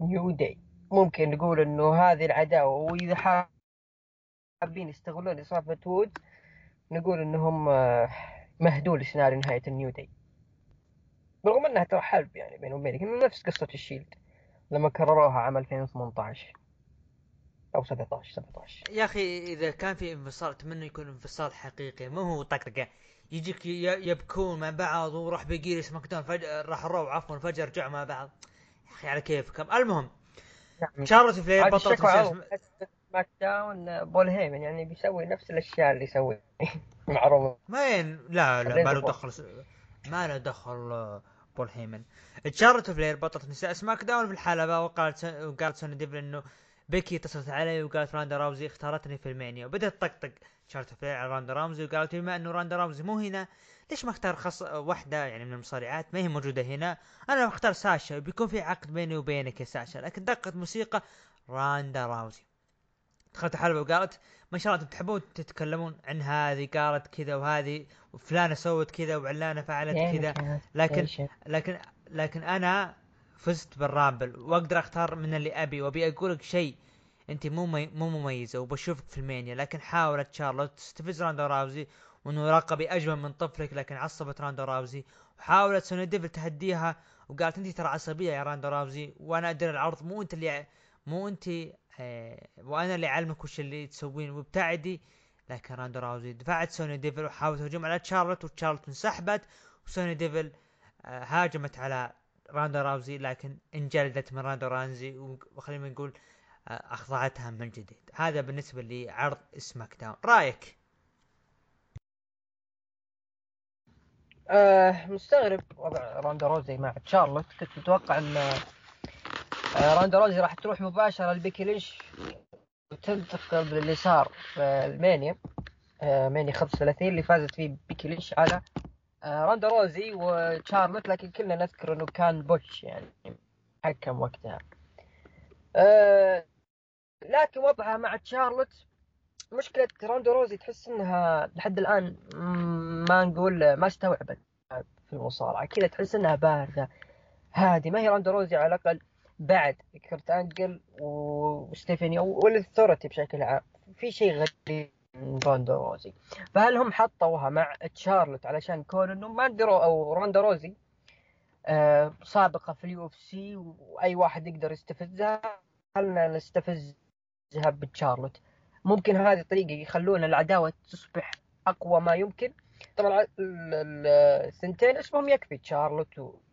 Speaker 2: New Day ممكن نقول إنه هذه العداوة وإذا حابين يستغلون إصابة وودز نقول إنهم مهدوا لسيناريو نهاية ال New Day. برغم إنها ترى حلب يعني بينهم وبينك إنه نفس قصة ال Shield. لما كرروها عام 2018 أو 17 17
Speaker 1: يا أخي إذا كان في انفصال أتمنى يكون انفصال حقيقي. مو هو طقطقة. يجيك يبكون مع بعض وراح Big E SmackDown فجأة راح ال Raw عفوا فجأة رجعوا مع بعض. يا أخي على كيفكم. المهم
Speaker 2: يعني
Speaker 1: شارلوت فلير بطلت
Speaker 2: SmackDown بول هيمن يعني بيسوي نفس الأشياء اللي يسوي معروف.
Speaker 1: وين لا لا ما له دخل ما له دخل بول هيمن تشارلوت فلير بطلت نساء SmackDown في الحلبة وقالت وقالت سوني ديفل إنه بيكي اتصلت علي وقالت راندا راوزي اختارتني في ال Mania. وبدأت تطقطق شارلوت فلير على راندا راوزي وقالت بما إنه راندا راوزي مو هنا ليش ما اختار شخص واحدة يعني من المصارعات؟ ما هي موجودة هنا. أنا بختار ساشا بيكون في عقد بيني وبينك يا ساشا. لكن دقت موسيقى راندا راوزي دخلت الحلبة وقالت ما شاء الله أنتم تحبون تتكلمون عن هذه قالت كذا وهذه وفلانة سوت كذا وعلانة فعلت كذا. لكن لكن لكن أنا فزت بال Rumble وأقدر أختار من اللي أبي وأبي أقول لك شيء أنت مو مي... مو مميزة وبشوفك في ال Mania لكن حاولت شارلوت تستفز راندا راوزي وإنه لقبي أجمل من طفلك لكن عصبت راندا راوزي وحاولت سوني ديفل تهديها وقالت أنت ترى عصبية يا راندا راوزي وأنا أدري العرض مو أنت اللي مو أنت وأنا اللي أعلمك وش اللي تسوين وابتعدي لكن راندا راوزي دفعت سوني ديفل وحاولت هجوم على تشارلوت وتشارلوت انسحبت وسوني ديفل آه هاجمت على راندا راوزي لكن انجلدت من راندا راوزي وخلينا نقول أخضعتها من جديد. هذا بالنسبة لعرض SmackDown. رأيك؟
Speaker 2: آه مستغرب وضع راندا روزي مع تشارلوت. كنت متوقع ان آه راندا روزي راح تروح مباشرة لبيكي لينش وتنتقم باللي صار في ال Mania. آه Mania 35 اللي فازت فيه بيكي لينش على آه، راندا روزي وشارلوت لكن كلنا نذكر إنه كان botch يعني حكم وقتها. آه، لكن وضعها مع شارلوت مشكلة راندا روزي تحس إنها لحد الآن ما نقول ما استوعبت في المصارعة. كذا تحس إنها باردة هذه ما هي راندا روزي على الأقل بعد كرت أنجل وستيفاني وال Authority بشكل عام. في شيء غريب من روندا روزي. فهل هم حطوها مع تشارلوت علشان كون إنه ما دروا أو روندا روزي آه سابقة في ال UFC وأي واحد يقدر يستفزها خلنا نستفزها بتشارلوت؟ ممكن هذه الطريقة يخلون العداوة تصبح أقوى ما يمكن. طبعا الثنتين اسمهم يكفي تشارلوت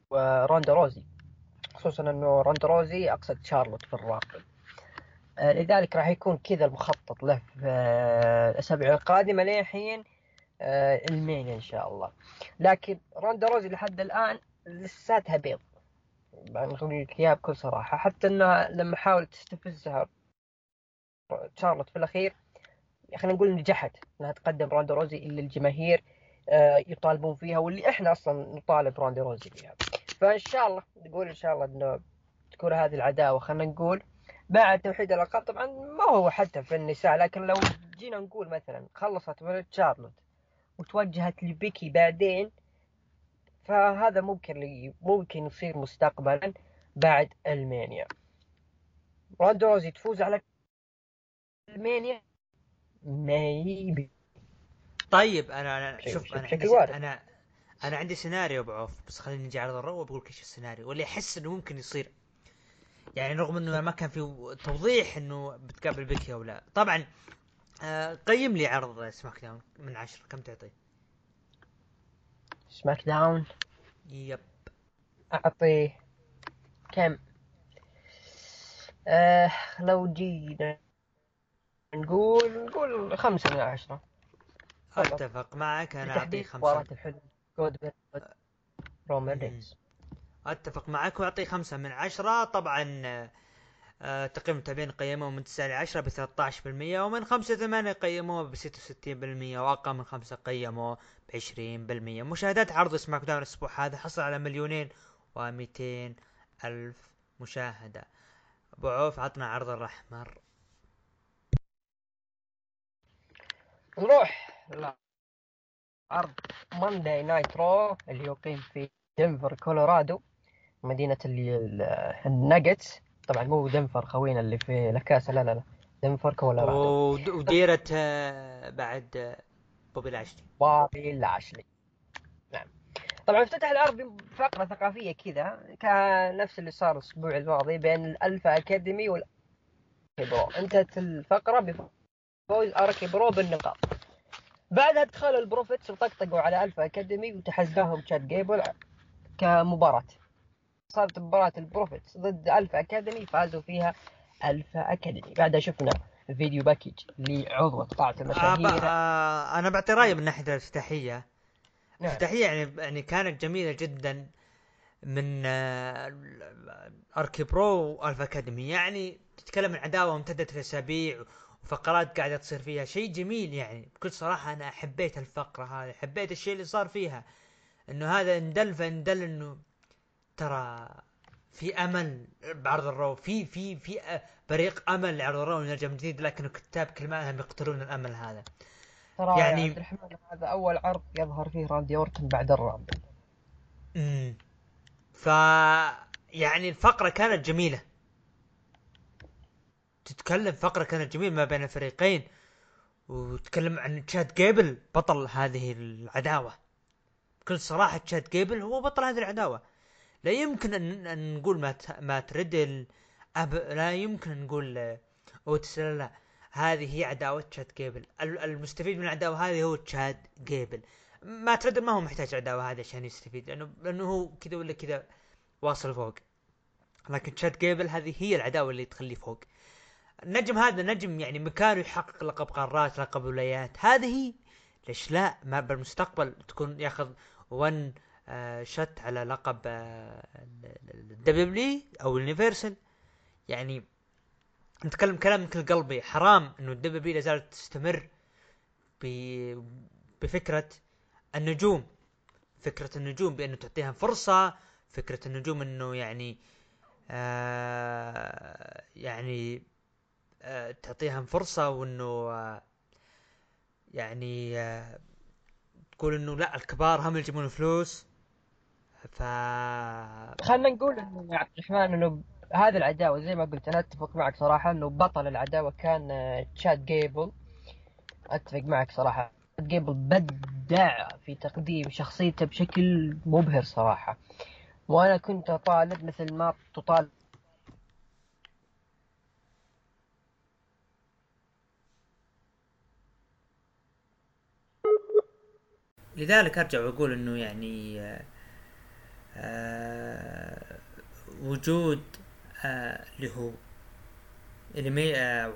Speaker 2: وروندا روزي. خصوصا إنه روندا روزي أقصد شارلوت في الراقب آه، لذلك راح يكون كذا المخطط له في آه، الأسابيع القادمة للحين آه، المين إن شاء الله. لكن روندا روزي لحد الآن لساتها بيض. نقول لك اياها بكل صراحة. حتى انها لما حاولت تستفزها شارلوت في الأخير خلينا نقول نجحت إنها تقدم روندا روزي اللي الجماهير يطالبون فيها واللي إحنا أصلا نطالب روندا روزي فيها فان شاء الله نقول ان شاء الله إنه تكون هذه العداوة خلينا نقول بعد توحيد الألقاب. طبعا ما هو حتى في النساء لكن لو جينا نقول مثلا خلصت من شارلوت وتوجهت لبيكي بعدين فهذا ممكن لي ممكن يصير مستقبلا بعد ال Mania. راندا روزي تفوز على ال Mania؟
Speaker 1: maybe طيب أنا أنا شوف
Speaker 2: أنا
Speaker 1: أنا أنا عندي سيناريو بعوف بس خليني نجي على ال Raw وبقول لك إيش السيناريو واللي أحس إنه ممكن يصير. يعني رغم إنه ما كان في توضيح إنه بتقابل بيكي أو لا. طبعا آه قيم لي عرض SmackDown من عشرة. كم تعطيه
Speaker 2: SmackDown؟
Speaker 1: yep.
Speaker 2: اعطيه كم؟ آه لو جينا نقول نقول خمسة من عشرة.
Speaker 1: أتفق معك أنا اعطيه خمسة. الحلم جود
Speaker 2: رومان رينز
Speaker 1: أتفق معك وأعطيه خمسة من عشرة. طبعا آه تقييم المتابعين قيموه من 9 ل 10 ب 13% ومن 5 ل 8 قيموه ب 66% وأقل من 5 قيموه ب 20% مشاهدات عرض SmackDown الأسبوع هذا حصل على مليونين و200 ألف مشاهدة. أبو عوف عطنا عرض الاحمر
Speaker 2: نروح لا عرض Monday Night Raw اللي يقيم في دنفر كولورادو مدينة الناجتس طبعا مو دنفر خوينا اللي في لكاسة لا لا لا. دنفر كولورادو
Speaker 1: وديرة آه، بعد آه، بوبي لاشلي
Speaker 2: بوبي لاشلي نعم. طبعا افتتح العرض بفقرة ثقافية كذا كان نفس اللي صار الأسبوع الماضي بين ال Alpha Academy وال RK-Bro أنتهت الفقرة بفوز RK-Bro بالنقاط. بعدها دخلوا ال Profits وطقطقوا على Alpha Academy وتحداهم تشاد جيبل كمباراة. صارت مباراة ال Profits ضد Alpha Academy فازوا فيها Alpha Academy. بعدها شفنا video package لعضو قطاع المشاهير. آه
Speaker 1: آه أنا بعطي رأيي من ناحية الافتتاحية. نعم. الافتتاحية يعني يعني كانت جميلة جدا من آه RK-Bro و Alpha Academy. يعني تتكلم عن عداوة امتدت لاسابيع وفقرات قاعدة تصير فيها. شيء جميل يعني. بكل صراحة أنا حبيت الفقرة هذه حبيت الشيء اللي صار فيها. إنه هذا إن دل فإن دل إنه ترى في أمل بعرض ال Raw في في في بريق أمل لعرض ال Raw يرجع من جديد لكن الكتاب كل ما يقتلون الأمل هذا.
Speaker 2: ترى يعني عبد الرحمن هذا أول عرض يظهر فيه راندي اورتن بعد ال Rumble
Speaker 1: امم ف يعني الفقرة كانت جميلة. تتكلم فقرة كانت جميله ما بين الفريقين وتتكلم عن تشاد جيبل بطل هذه العداوة. بكل صراحة تشاد جيبل هو بطل هذه العداوة. لا يمكن ان, أن نقول ما ما تريدل أب لا يمكن أن نقول اوتس لا, لا هذه هي عداوة تشاد جيبل. المستفيد من العداوة هذه هو تشاد جيبل. مات ريدل ما هو محتاج عداوة هذه عشان يستفيد لأنه لأنه هو كذا ولا كذا واصل فوق. لكن تشاد جيبل هذه هي العداوة اللي تخليه فوق. النجم هذا نجم يعني مكانه يحقق لقب قارات لقب ولايات. هذه ليش لا ما بالمستقبل تكون ياخذ one آه shot على لقب آه ال W أو ال Universal يعني نتكلم كلام مثل قلبي. حرام إنه ال W لا زالت تستمر بفكرة النجوم. فكرة النجوم بأنه تعطيها فرصة فكرة النجوم إنه يعني آه يعني آه تعطيها فرصة وإنه آه يعني آه تقول إنه لا الكبار هم اللي يجيبون فلوس ف
Speaker 2: خلينا نقول إنه يا عبد الرحمن إنه هذه العداوة زي ما قلت أنا أتفق معك صراحة إنه بطل العداوة كان تشاد جيبل. أتفق معك صراحة. تشاد جيبل بدع في تقديم شخصيته بشكل مبهر صراحة. وأنا كنت أطالب مثل ما تطالب
Speaker 1: لذلك أرجع وأقول إنه يعني آه آه وجود آه اللي هو اللي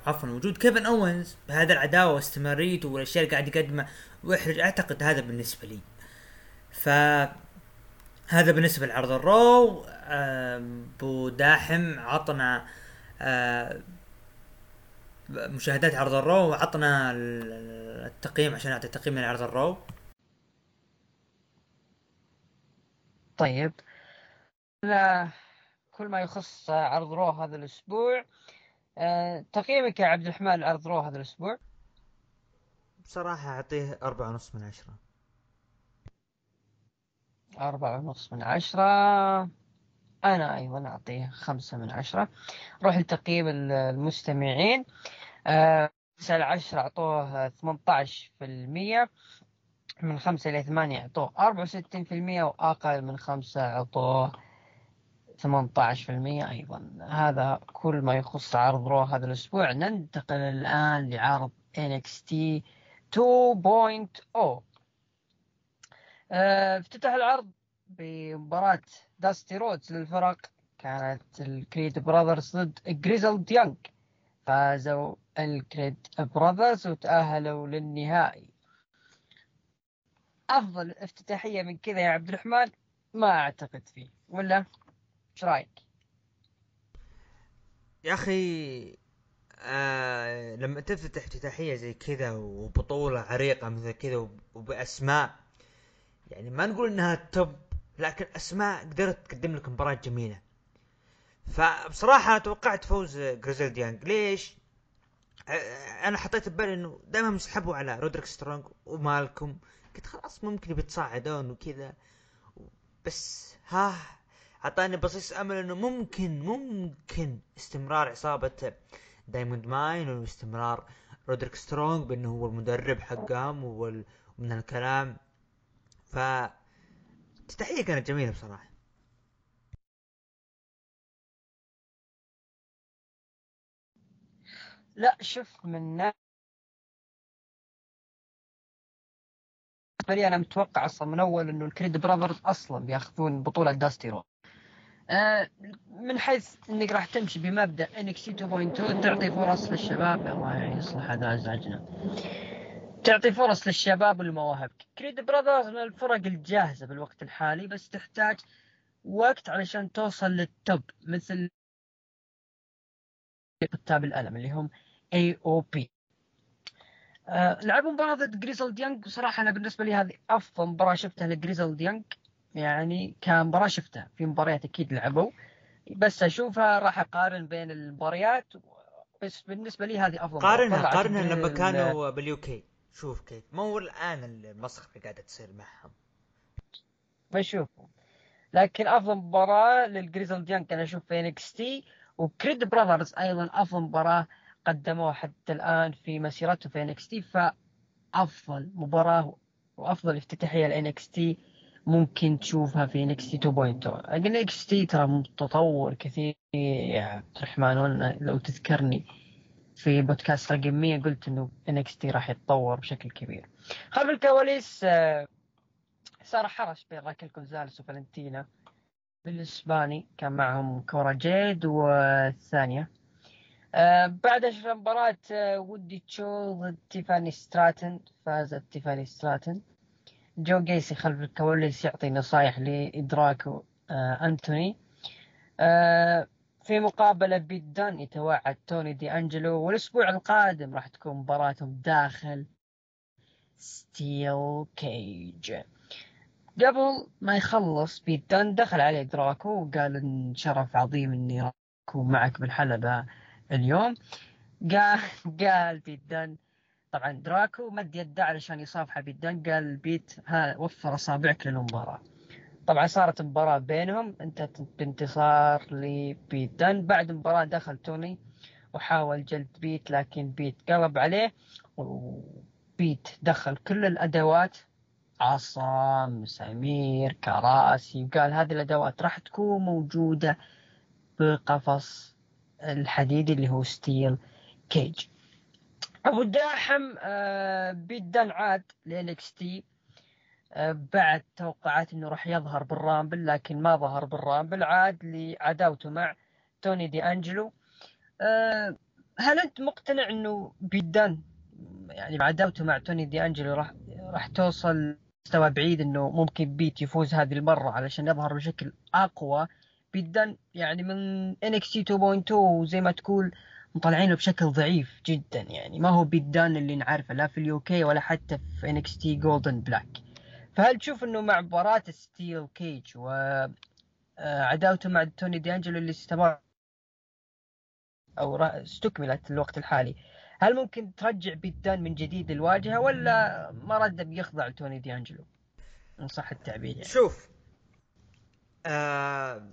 Speaker 1: عفوا وجود كيفن أوينز بهذا العداوة واستمراريته والأشياء اللي قاعد يقدمها ويحرج أعتقد هذا بالنسبة لي. ف هذا بالنسبة لعرض الرو بو داحم عطنا مشاهدات عرض الرو وعطنا التقييم عشان نعطي تقييم لعرض الرو.
Speaker 2: طيب. كل ما يخص عرض رو هذا الأسبوع أه تقييمك يا عبد الرحمن لعرض رو هذا الأسبوع؟
Speaker 1: بصراحة أعطيه أربعة ونص من عشرة.
Speaker 2: أربعة ونص من عشرة. أنا أيضا أعطيه خمسة من عشرة. روح لتقييم المستمعين. أه عشرة أعطوه ثمانية عشر في المية. من خمسة إلى ثمانية أعطوه أربعة وستين في المية وأقل من خمسة أعطوه عشر في المية أيضا. هذا كل ما يخص عرض رو هذا الأسبوع. ننتقل الآن لعرض NXT 2.0 افتتح العرض بمباراة داستي رودز للفرق. كانت الكريد براذرز ضد جريزلد يانج فازوا الكريد براذرز وتأهلوا للنهائي. أفضل افتتاحية من كذا يا عبد الرحمن؟ ما أعتقد فيه. ولا؟ إيش رأيك؟
Speaker 1: يا أخي آه لما تفتح افتتاحية زي كذا وبطولة عريقة مثل كذا وبأسماء يعني ما نقول إنها top لكن أسماء قدرت تقدم لك مباراة جميلة. فبصراحة توقعت فوز جريزلد يانج. ليش؟ آه، أنا حطيت ببالي إنه دائما من سحبوا على رودريك سترونج ومالكوم. قلت خلاص ممكن بيتصاعدون وكذا. بس ها أعطاني بصيص أمل إنه ممكن ممكن استمرار عصابة دايموند ماين واستمرار رودريك سترونج بإنه هو المدرب حقهم ومن الكلام فالافتتاحية كانت جميلة بصراحة.
Speaker 2: لا شوف من بالنسبة لي أنا متوقع أصلا من أول إنه الكريد براذرز أصلا بياخذون بطولة داستي رو. آه من حيث إنك راح تمشي بمبدأ إنك سي 2.2 تعطي فرص للشباب الله يصلح هذا أزعجنا. تعطي فرص للشباب والمواهب. كريد براذرز من الفرق الجاهزة بالوقت الحالي بس تحتاج وقت علشان توصل لل top مثل كتاب الألم اللي هم AOP آه لعبوا مباراة ضد جريزلد يانج بصراحة أنا بالنسبة لي هذه أفضل مباراة شفتها لجريزلد يانج يعني كمباراة شفتها. في مباريات أكيد لعبوا. بس أشوفها راح أقارن بين المباريات. بس بالنسبة لي هذه أفضل
Speaker 1: قارنها قارنها لما كانوا بال UK شوف كيف. ما هو الآن المسخرة قاعدة تصير معهم.
Speaker 2: بشوف لكن أفضل مباراة للجريزلد يانج أنا أشوف في NXT وكريد براذرز أيضا أفضل مباراة قدموه حتى الآن في مسيرته في NXT فأفضل مباراة وأفضل افتتاحية NXT ممكن تشوفها في NXT 2.0 NXT ترى متطور كثير. يا عبد الرحمن لو تذكرني في بودكاست رقم 100 قلت إنه NXT راح يتطور بشكل كبير. خلف الكواليس آه، صار تحرش بين راكل كونزاليس وفالنتينا. بالاسباني كان معهم كورا جيد والثانية بعد اشهر مباراة آه، ويندي تشو ضد تيفاني ستراتن فازت تيفاني ستراتن. جو جيسي خلف الكواليس يعطي نصايح لدراكو آه أنتوني. آه في مقابلة بيت دان يتوعد توني دي أنجلو والأسبوع القادم راح تكون مباراتهم داخل steel cage. قبل ما يخلص بيت دان دخل عليه دراكو وقال إن شرف عظيم إني أكون معك بالحلبة. اليوم. قال قال بيت دان طبعا دراكو مد يده علشان يصافحه بيت دان قال بيت ها وفر أصابعك للمباراة. طبعا صارت مباراة بينهم. انتهت بانتصار لبيت دان بعد المباراة دخل توني وحاول جلد بيت لكن بيت قلب عليه. وبيت دخل كل الأدوات. عصا مسامير كراسي. وقال هذه الأدوات راح تكون موجودة بقفص الحديد اللي هو steel cage أبو الداحم آه، بيت دان عاد ل NXT. آه، بعد توقعات إنه راح يظهر بالرامبل لكن ما ظهر بالرامبل. عاد لعداوته مع توني دي أنجلو. آه، هل أنت مقتنع إنه بيت دن يعني عداوته مع توني دي أنجلو راح راح توصل مستوى بعيد إنه ممكن بيت يفوز هذه المرة علشان يظهر بشكل أقوى؟ بيت دن يعني من NXT 2.0 زي ما تقول مطلعينه بشكل ضعيف جدا يعني ما هو بيت دن اللي نعرفه لا في ال UK ولا حتى في NXT Gold and Black فهل تشوف إنه مع مباراة steel cage وعداوته مع توني دي انجلو اللي استمر أو استكملت الوقت الحالي هل ممكن ترجع بيت دن من جديد الواجهه ولا ما رد بيخضع لتوني دي انجلو إن صح التعبير يعني.
Speaker 1: شوف آه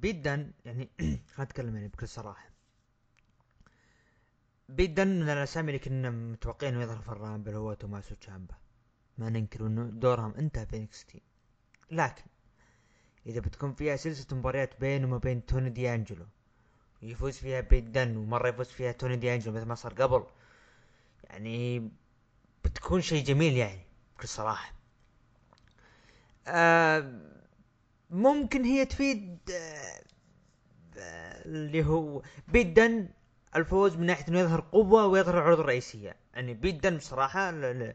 Speaker 1: بيت دن يعني خلينا نتكلم يعني بكل صراحة. بيت دن من الأسامي اللي كنا متوقعين إنه يظهر في ال Rumble هو توماسو تشامبا. ما ننكر إنه دورهم انتهى في NXT لكن إذا بتكون فيها سلسلة مباريات بينه وما بين توني دي انجلو يفوز فيها بيت دن ومرة يفوز فيها توني دي انجلو مثل ما صار قبل يعني بتكون شيء جميل يعني بكل صراحة. آه ممكن هي تفيد اللي هو بيت دن الفوز من ناحية إنه يظهر قوة ويظهر العروض الرئيسية. يعني بيت دن بصراحة آه،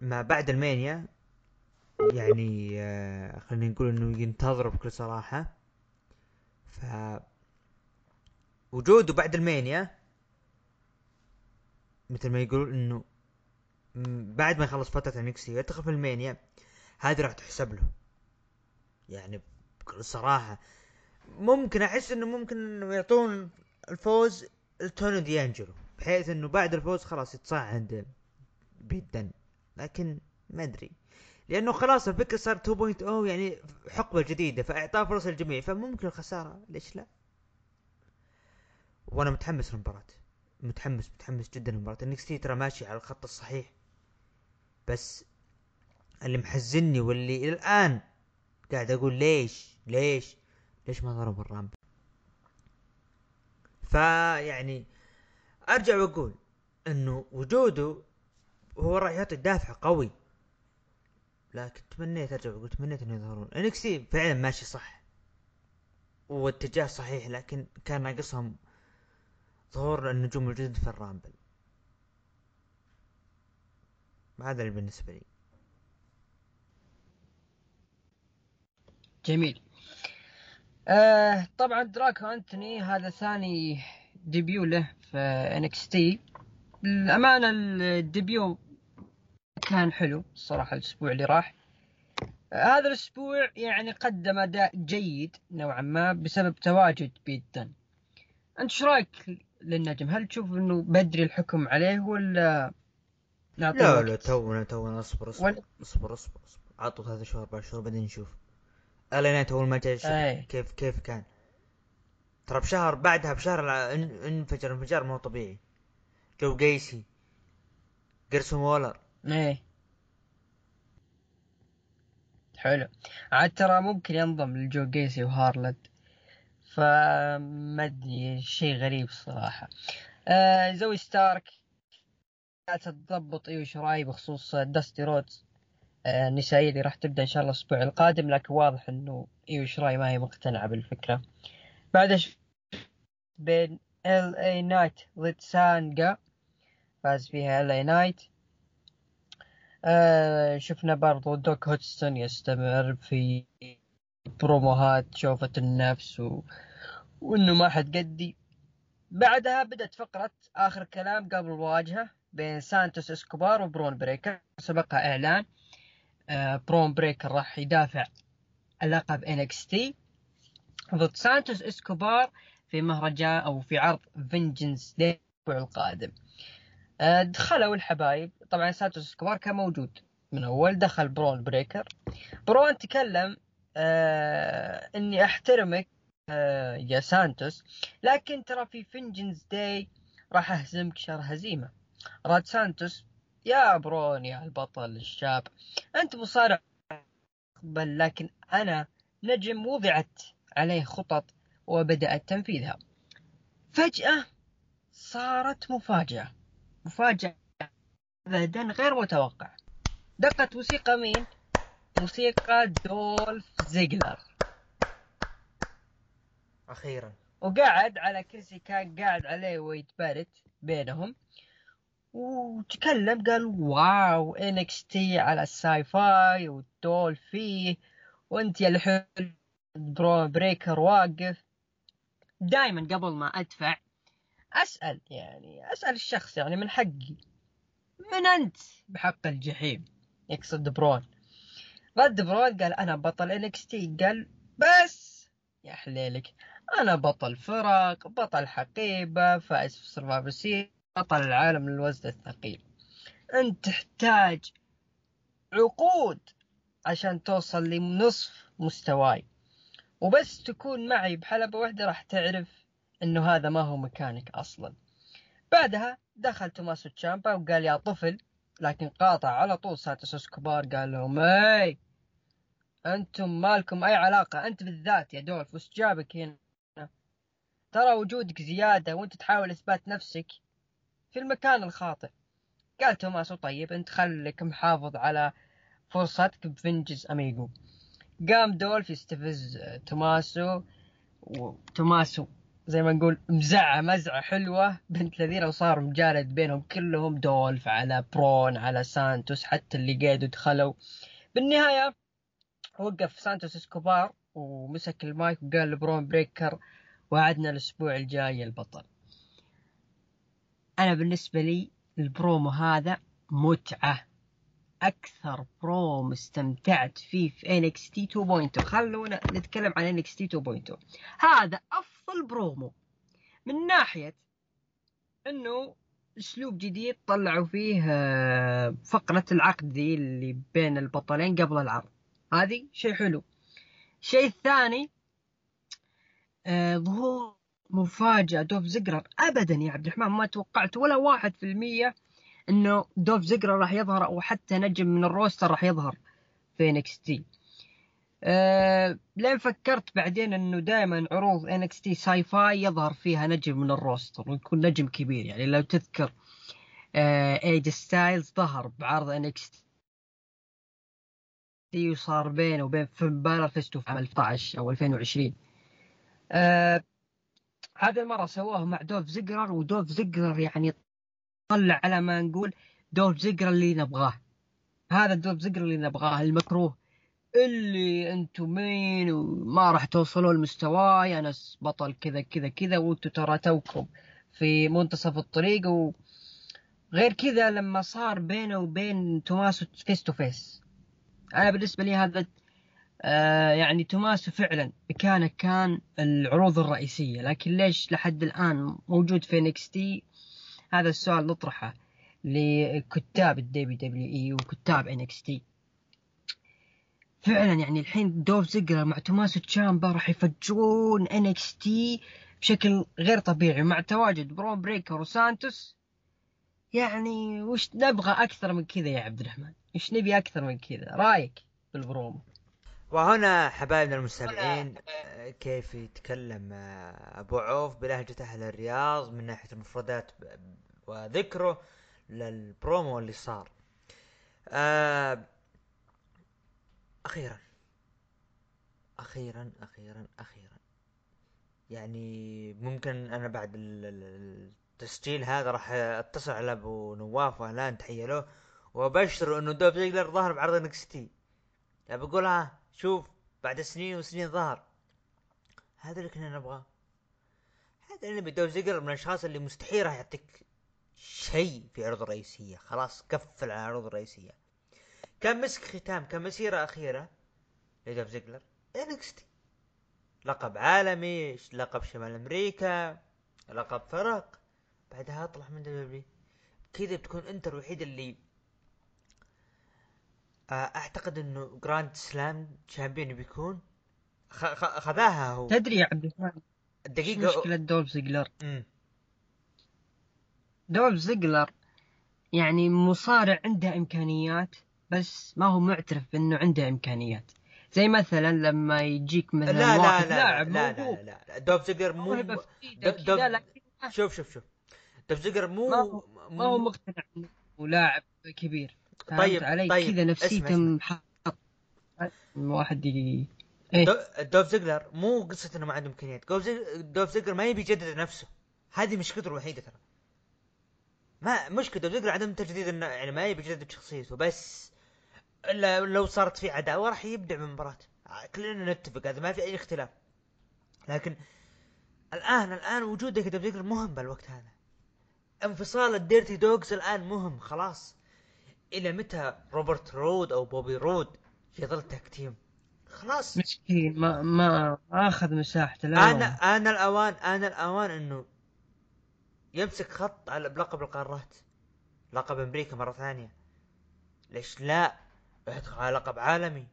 Speaker 1: ما بعد المانيا يعني خلينا نقول إنه ينتظر بكل صراحة. ف وجوده بعد المانيا مثل ما يقولون إنه بعد ما يخلص فترة انكسي ويدخل في المانيا. هذه راح تحسب له. يعني بكل صراحة ممكن أحس إنه ممكن إنه يعطون الفوز لتوني ديانجلو بحيث إنه بعد الفوز خلاص يتصعد بيدن لكن ما أدري. لأنه خلاص الفكرة صار 2.0 يعني حقبة جديدة فاعطاء فرص للجميع. فممكن الخسارة ليش لا؟ وأنا متحمس للمباراة. متحمس متحمس جدا للمباراة. انكس ترى ماشي على الخط الصحيح. بس اللي محزني واللي إلى الآن قاعد أقول ليش؟ ليش؟ ليش ما ضرب الرامب فيعني أرجع وأقول إنه وجوده هو راح يعطي دافع قوي. لكن تمنيت أرجع وأقول تمنيت إنه يظهرون. NXT فعلا ماشي صح. واتجاه صحيح لكن كان ناقصهم ظهور النجوم الجدد في ال Rumble. هذا اللي بالنسبة لي.
Speaker 2: جميل. آه طبعا دراكو أنتوني هذا ثاني debut له في NXT. الأمانة ال debut كان حلو الصراحة الأسبوع اللي راح. هذا الأسبوع يعني قدم أداء جيد نوعا ما بسبب تواجد بيت دن أنت إيش رأيك للنجم؟ هل تشوف أنه بدري الحكم عليه ولا
Speaker 1: لا لا تونا تونا اصبر اصبر ول... اصبر اصبر اصبر. عطوا ثلاث شهور أربع شهور بعدين نشوف. الينات اول ما جاء كيف كيف كان. ترى بشهر بعدها بشهر انفجر انفجار مو طبيعي. جو جيسي. جيرسون وولر.
Speaker 2: إيه. حلو. عاد ترى ممكن ينضم لجو جيسي وهارلد. فما ادري شيء غريب الصراحة آه زوي ستارك. تضبط ايو شراي بخصوص داستي رودز آه النسائية اللي راح تبدأ إن شاء الله الأسبوع القادم لكن واضح إنه إيو شراي ما هي مقتنعة بالفكرة. بعد بين LA Knight ضد سانجا فاز فيها LA Knight آه شفنا برضو دوك هدسون يستمر في بروموهات شوفة النفس و... وإنه ما حد قدي. بعدها بدأت فقرة آخر كلام قبل المواجهة بين سانتوس إسكوبار وبرون بريكر. سبقها إعلان. آه، برون بريكر راح يدافع اللقب NXT ضد سانتوس إسكوبار في مهرجان أو في عرض Vengeance Day القادم. آه، دخلوا الحبايب. طبعا سانتوس إسكوبار كان موجود من أول دخل برون بريكر برون تكلم آه إني أحترمك آه يا سانتوس لكن ترى في Vengeance Day راح أهزمك شر هزيمة. راد سانتوس يا برون يا البطل الشاب. أنت مصارع بل لكن أنا نجم وضعت عليه خطط وبدأت تنفيذها. فجأة صارت مفاجأة. مفاجأة أبدا غير متوقع. دقت موسيقى مين؟ موسيقى دولف زيجلر.
Speaker 1: أخيرا.
Speaker 2: وقعد على كرسي كان قاعد عليه وايت بارت بينهم. وتكلم قال wow NXT على ال Syfy والدول فيه وأنت يا الحلو برون بريكر واقف. دائما قبل ما أدفع أسأل يعني أسأل الشخص يعني من حقي من أنت؟ بحق الجحيم يقصد برون رد برون قال أنا بطل NXT قال بس يا حليلك أنا بطل فرق بطل حقيبة فائز في Survivor بطل العالم للوزن الثقيل. أنت تحتاج عقود عشان توصل لنصف مستواي. وبس تكون معي بحلبة واحدة راح تعرف إنه هذا ما هو مكانك أصلا. بعدها دخل توماسو تشامبا وقال يا طفل لكن قاطع على طول سانتوس إسكوبار قال لهم اي أنتم مالكم أي علاقة؟ أنت بالذات يا دولف وش جابك هنا؟ ترى وجودك زيادة وأنت تحاول إثبات نفسك في المكان الخاطئ. قال توماسو طيب انت خليك محافظ على فرصتك بفنجز اميجو قام دولف يستفز توماسو وتوماسو زي ما نقول مزعة مزعة حلوة. بنت لذينة وصار مجالد بينهم كلهم دولف على برون على سانتوس حتى اللي قاعدوا دخلوا. بالنهاية وقف سانتوس إسكوبار ومسك المايك وقال لبرون بريكر وعدنا الأسبوع الجاي البطل. أنا بالنسبة لي البرومو هذا متعة. أكثر برومو استمتعت فيه في NXT 2.0 خلونا نتكلم عن NXT 2.0 هذا أفضل برومو. من ناحية إنه أسلوب جديد طلعوا فيه آه، فقرة العقد ذي اللي بين البطلين قبل العرض. هذه شيء حلو. الشيء الثاني آه، ظهور مفاجأة. دولف زيجلر ابدا يا عبد الرحمن ما توقعت ولا واحد في المية إنه دولف زيجلر راح يظهر أو حتى نجم من ال roster راح يظهر في NXT. أه لين فكرت بعدين إنه دائما عروض NXT Syfy يظهر فيها نجم من ال roster ويكون نجم كبير. يعني لو تذكر أه AJ Styles ظهر بعرض NX تي وصار بينه وبين فين بالور face to في عام 2019 أو 2020 أه هذه المرة سووه مع دولف زيجلر ودولف زيجلر يعني طلع على ما نقول دولف زيجلر اللي نبغاه. هذا الدولف زيجلر اللي نبغاه المكروه. اللي أنتم مين وما راح توصلوا لمستواي أنا بطل كذا كذا كذا وأنتم ترى توكم في منتصف الطريق. وغير كذا لما صار بينه وبين توماسو face to face. أنا بالنسبة لي هذا آه يعني توماسو فعلا كان كان العروض الرئيسية لكن ليش لحد الآن موجود في NXT؟ هذا السؤال نطرحه لكتاب ال WWE وكتاب NXT. فعلا يعني الحين دولف زيجلر مع توماسو تشامبا راح يفجرون NXT بشكل غير طبيعي مع تواجد برون بريكر وسانتوس. يعني وش نبغى أكثر من كذا يا عبد الرحمن؟ وش نبي أكثر من كذا؟ رأيك بالبرومو؟
Speaker 1: وهنا حبايبنا المستمعين كيف يتكلم أبو عوف بلهجة أهل الرياض من ناحية المفردات وذكره للبرومو اللي صار. آه أخيرا أخيرا أخيرا أخيرا. يعني ممكن أنا بعد التسجيل هذا راح أتصل على أبو نواف واهلان تحيه له وابشر إنه دولف زيجلر ظهر بعرض NXT. بقول ها شوف بعد سنين وسنين ظهر. هذا اللي كنا نبغاه. هذا اللي دولف زيجلر من الأشخاص اللي مستحيل راح يعطيك شيء في عروض الرئيسيه خلاص قفل على العروض الرئيسية. كان مسك ختام كمسيره أخيرة لدولف زيجلر. NXT لقب عالمي لقب شمال أمريكا لقب فرق. بعدها أطلع من W. كذا بتكون أنت الوحيد اللي أعتقد إنه Grand Slam champion بيكون. خذاها هو.
Speaker 2: تدري يا عبد الرحمن
Speaker 1: الدقيقة
Speaker 2: مشكلة دولف زيجلر. دولف زيجلر يعني مصارع عنده إمكانيات بس ما هو معترف بإنه عنده إمكانيات. زي مثلا لما يجيك مثلا
Speaker 1: لا لا
Speaker 2: واحد
Speaker 1: لا
Speaker 2: لاعب
Speaker 1: لا لا
Speaker 2: موهوب
Speaker 1: لا لا. دولف زيجلر مو
Speaker 2: موهبة في إيده
Speaker 1: دو-
Speaker 2: كذا،
Speaker 1: دوف-
Speaker 2: لكن
Speaker 1: شوف شوف شوف. دولف زيجلر مو
Speaker 2: ما هو- ما هو مقتنع إنه لاعب كبير.
Speaker 1: طيب،
Speaker 2: علي
Speaker 1: طيب،
Speaker 2: كذا نفسيته. محط واحد ي...
Speaker 1: دو- دولف زيجلر مو قصة إنه ما عنده إمكانيات. دولف زيجلر, ما يبي يجدد نفسه. هذه مشكلته الوحيدة ترى. ما مشكلة دولف زيجلر عدم تجديد إنه يعني ما يبي يجدد شخصيته بس إلا لو صارت في عداوة راح يبدع من مباراة. كلنا نتفق هذا ما في أي اختلاف. لكن الآن الآن وجودك دولف زيجلر مهم بالوقت هذا. انفصال ال Dirty Dawgs الآن مهم خلاص. إلى متى روبرت رود أو بوبي رود يظل tag team خلاص.
Speaker 2: مسكين ما ما آخذ مساحته لا
Speaker 1: أنا أنا الاوان أنا الأوان إنه يمسك خط على بلقب القارات. لقب أمريكا مرة ثانية. ليش لا؟ يدخل على لقب عالمي.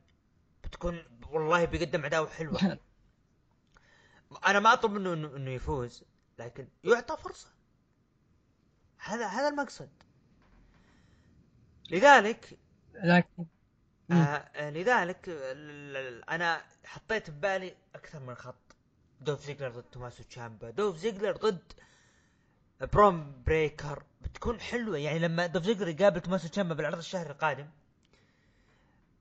Speaker 1: بتكون والله بيقدم عداوه حلوة. أنا ما أطلب منه إنه يفوز لكن يعطى فرصة. هذا هذا المقصد. لذلك
Speaker 2: لكن
Speaker 1: آه آه، لذلك أنا حطيت ببالي أكثر من خط. دوف زيجلر ضد توماسو تشامبا. دوف زيجلر ضد برون بريكر. بتكون حلوة. يعني لما دولف زيجلر يقابل توماسو تشامبا بالعرض الشهري القادم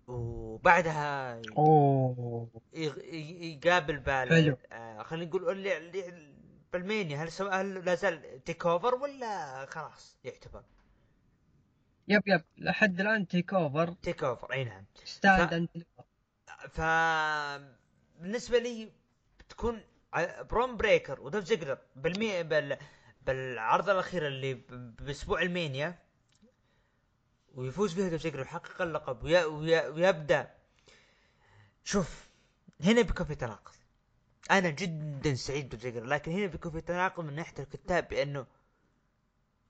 Speaker 1: وبعدها أوه. يقابل بال
Speaker 2: حلو.
Speaker 1: آه خلينا نقول اللي بال Mania. هل سو... هل لا زال TakeOver ولا خلاص يعتبر؟
Speaker 2: yep yep لحد الآن
Speaker 1: TakeOver TakeOver أي نعم. Stand
Speaker 2: and
Speaker 1: Deliver بالنسبة لي بتكون برون بريكر ودولف زيجلر بالمي بال... بالعرض الأخير اللي ب- بأسبوع ال Mania. ويفوز فيها دولف زيجلر ويحقق اللقب وي... وي... ويبدأ. شوف هنا بيكون في تناقض. أنا جدا سعيد زيجلر لكن هنا بيكون في تناقض من ناحية الكتاب بانه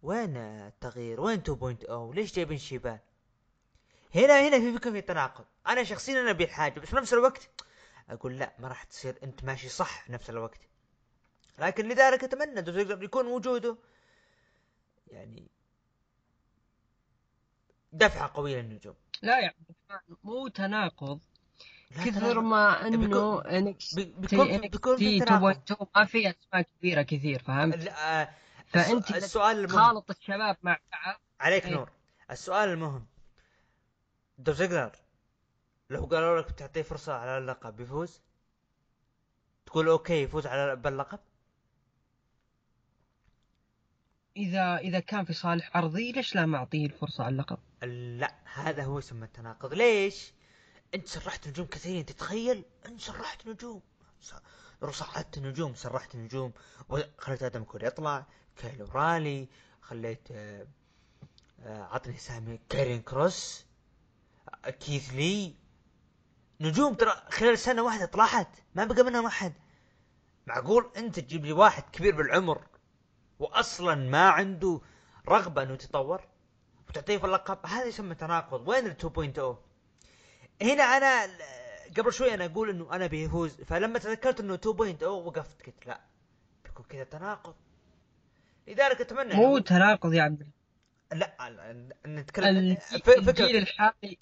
Speaker 1: وين التغيير؟ وين 2.0 ليش جايبين شيبان؟ هنا هنا في بيكون في تناقض. أنا شخصيا أنا أبي الحاجة بس في نفس الوقت أقول لا ما راح تصير أنت ماشي صح في نفس الوقت. لكن لذلك أتمنى زيجلر يكون وجوده يعني دفعة قوية للنجوم.
Speaker 2: لا الرحمن مو تناقض. كثر. ما إنه
Speaker 1: بيكون- بيكون في تناقض.
Speaker 2: 2.2 ما في أسماء كبيرة كثير فهمت؟ فأنت
Speaker 1: السؤ- السؤال المهم.
Speaker 2: خالط الشباب مع
Speaker 1: عليك
Speaker 2: إيه.
Speaker 1: نور. السؤال المهم. دولف زيجلر لو قالوا لك بتعطيه فرصة على اللقب بيفوز تقول okay يفوز على باللقب؟
Speaker 2: إذا إذا كان في صالح عرضي ليش لا معطيه الفرصة على اللقب؟
Speaker 1: لا هذا هو يسمى التناقض. ليش؟ أنت سرحت نجوم كثيرين. تتخيل أنت سرحت نجوم. صعدت نجوم سرحت نجوم. وخليت آدم كول يطلع. كايل أورايلي خليت آه، آه، عطني سامي كارين كروس آه، كيث لي. نجوم ترى خلال سنة واحدة طلعت ما بقى منهم أحد. معقول أنت تجيب لي واحد كبير بالعمر واصلا ما عنده رغبة إنه يتطور؟ وتعطيه في اللقب؟ هذا يسمى تناقض. وين ال 2.0 هنا أنا قبل شوي أنا أقول إنه أنا بيفوز فلما تذكرت إنه 2.0 وقفت قلت لا بيكون كذا تناقض. لذلك أتمنى
Speaker 2: مو
Speaker 1: إنه-
Speaker 2: تناقض يا عبد
Speaker 1: لا نتكلم
Speaker 2: الجيل
Speaker 1: ف-
Speaker 2: الجيل الحالي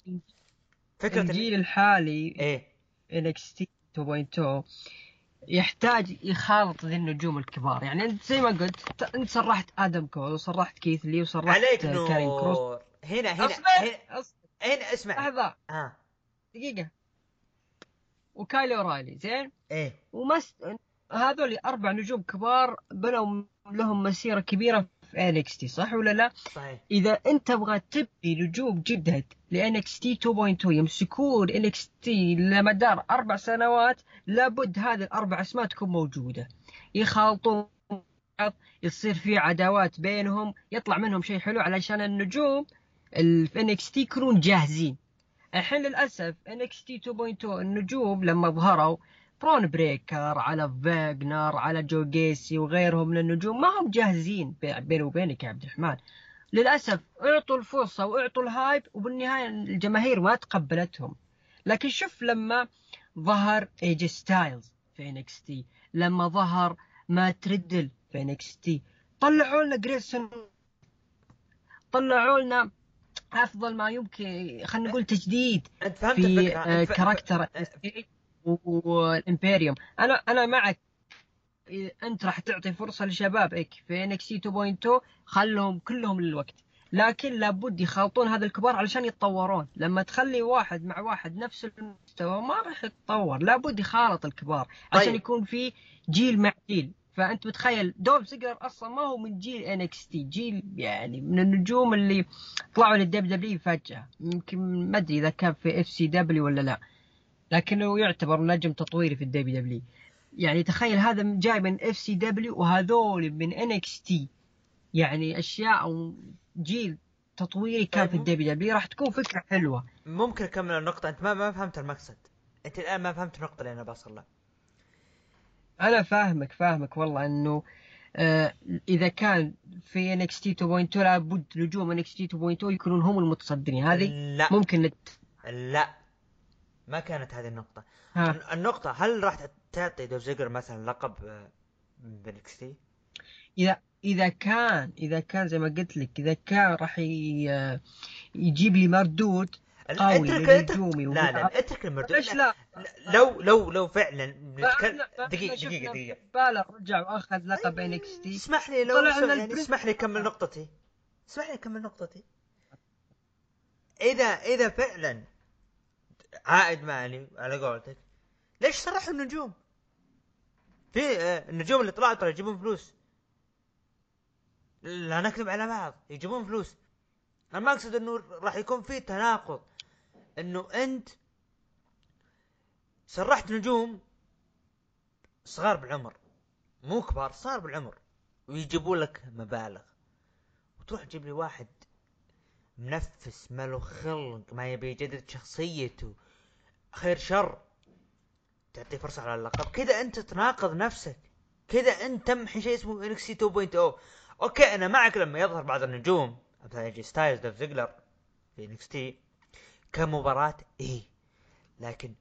Speaker 1: فكرة
Speaker 2: الجيل الحالي
Speaker 1: إيه.
Speaker 2: NXT 2.0 يحتاج يخالط ذي النجوم الكبار. يعني أنت زي ما قلت أنت صرحت آدم كول وصرحت كيث لي وصرحت
Speaker 1: عليك
Speaker 2: كارين كروس.
Speaker 1: نور هنا هنا
Speaker 2: أصبر
Speaker 1: هنا, هنا اسمع.
Speaker 2: لحظة.
Speaker 1: آه.
Speaker 2: دقيقة. وكايل أورايلي زين؟
Speaker 1: إيه.
Speaker 2: ومس هذول أربع نجوم كبار بنوا لهم مسيرة كبيرة في NXT صح ولا لا؟
Speaker 1: صحيح.
Speaker 2: إذا أنت تبغى تبني نجوم جدد ل NXT 2.2 يمسكون NXT لمدار أربع سنوات لابد هذه الأربع أسماء تكون موجودة. يخالطون يصير في عداوات بينهم يطلع منهم شيء حلو علشان النجوم في NXT يكونون جاهزين. الحين للأسف NXT 2.2 النجوم لما ظهروا برون بريكر على فاجنر على جو جيسي وغيرهم من النجوم. ما هم جاهزين بيني وبينك يا عبد الرحمن. للأسف أعطوا الفرصة وأعطوا ال hype وبالنهاية الجماهير ما تقبلتهم. لكن شوف لما ظهر إي جي ستايلز في NXT لما ظهر مات ريدل في NXT طلعوا لنا جريسون طلعوا لنا أفضل ما يمكن خلينا نقول تجديد
Speaker 1: انت فهمت
Speaker 2: في
Speaker 1: الفكرة.
Speaker 2: آه،
Speaker 1: character.
Speaker 2: وال Imperium. أنا أنا معك. أنت راح تعطي فرصة لشبابك في NXT 2.2 خلهم كلهم للوقت. لكن لابد يخلطون هذا الكبار علشان يتطورون. لما تخلي واحد مع واحد نفس المستوى ما راح يتطور. لابد يخالط الكبار عشان
Speaker 1: طيب.
Speaker 2: يكون في جيل مع جيل. فأنت متخيل دولف زيجلر أصلا ما هو من جيل NXT جيل يعني من النجوم اللي طلعوا لل WWE فجأة. يمكن ما أدري إذا كان في FCW ولا لا. لكنه يعتبر نجم تطويري في ال WWE. يعني تخيل هذا جاي من FCW وهذول من NXT يعني أشياء أو جيل تطويري كان في
Speaker 1: طيب.
Speaker 2: ال WWE. راح تكون فكرة حلوة.
Speaker 1: ممكن أكمل النقطة. أنت ما ما فهمت المقصد. أنت الآن ما فهمت النقطه اللي أنا بوصل لها.
Speaker 2: أنا فاهمك فاهمك والله إنه آه إذا كان في NXT 2.2 لابد نجوم NXT 2.2 يكونون هم المتصدرين. هذه
Speaker 1: لا.
Speaker 2: ممكن نت...
Speaker 1: لا. ما كانت هذه النقطة.
Speaker 2: ها.
Speaker 1: الن- النقطة هل راح تعطي دولف زيجلر مثلا لقب آه، ب
Speaker 2: NXT إذا إذا كان إذا كان زي ما قلت لك إذا كان راح. يجيب لي مردود قوي
Speaker 1: اترك اترك لا لا اترك المردود.
Speaker 2: ليش لا؟
Speaker 1: لا، لو لو لو فعلا بنتكلم
Speaker 2: شفنا
Speaker 1: دقيقة دقيقة
Speaker 2: بالور رجع وأخذ لقب NXT.
Speaker 1: اسمح لي لو يعني. اسمح لي اكمل نقطتي. اسمح لي اكمل نقطتي. إذا إذا فعلا عائد مالي على قولتك. ليش سرحوا النجوم؟ في آه، النجوم اللي طلعوا ترى يجيبون فلوس. لا نكذب على بعض يجيبون فلوس. أنا ما أقصد إنه راح يكون في تناقض. إنه أنت سرحت نجوم صغار بالعمر مو كبار صغار بالعمر ويجيبوا لك مبالغ. وتروح تجيب لي واحد منفس ما له خلق ما يبي يجدد شخصيته. خير شر. تعطيه فرصة على اللقب. كذا أنت تناقض نفسك. كذا أنت تمحي شيء اسمه NXT 2.0 أوكي أنا معك لما يظهر بعض النجوم. مثلا AJ ستايلز دولف زيجلر في NXT. كمباراة إيه. لكن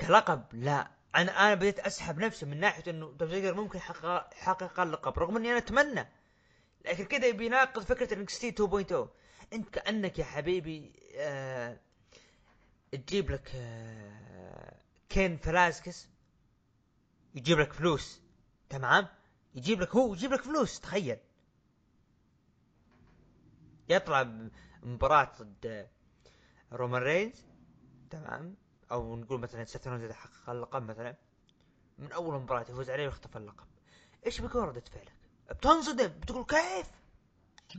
Speaker 1: كلقب لا. أنا أنا بديت أسحب نفسي من ناحية إنه دولف زيجلر ممكن يحقق اللقب رغم إني أنا أتمنى. لكن كذا يبي يناقض فكرة NXT 2.0 أنت كأنك يا حبيبي آه تجيب لك آه كين فيلاسكيز يجيب لك فلوس تمام؟ يجيب لك هو يجيب لك فلوس تخيل. يطلع مباراة ضد رومان رينز تمام؟ أو نقول مثلا سيث حقق اللقب مثلا. من أول مباراة يفوز عليه ويخطف اللقب. إيش بيكون ردة فعلك؟ بتنصدم بتقول كيف؟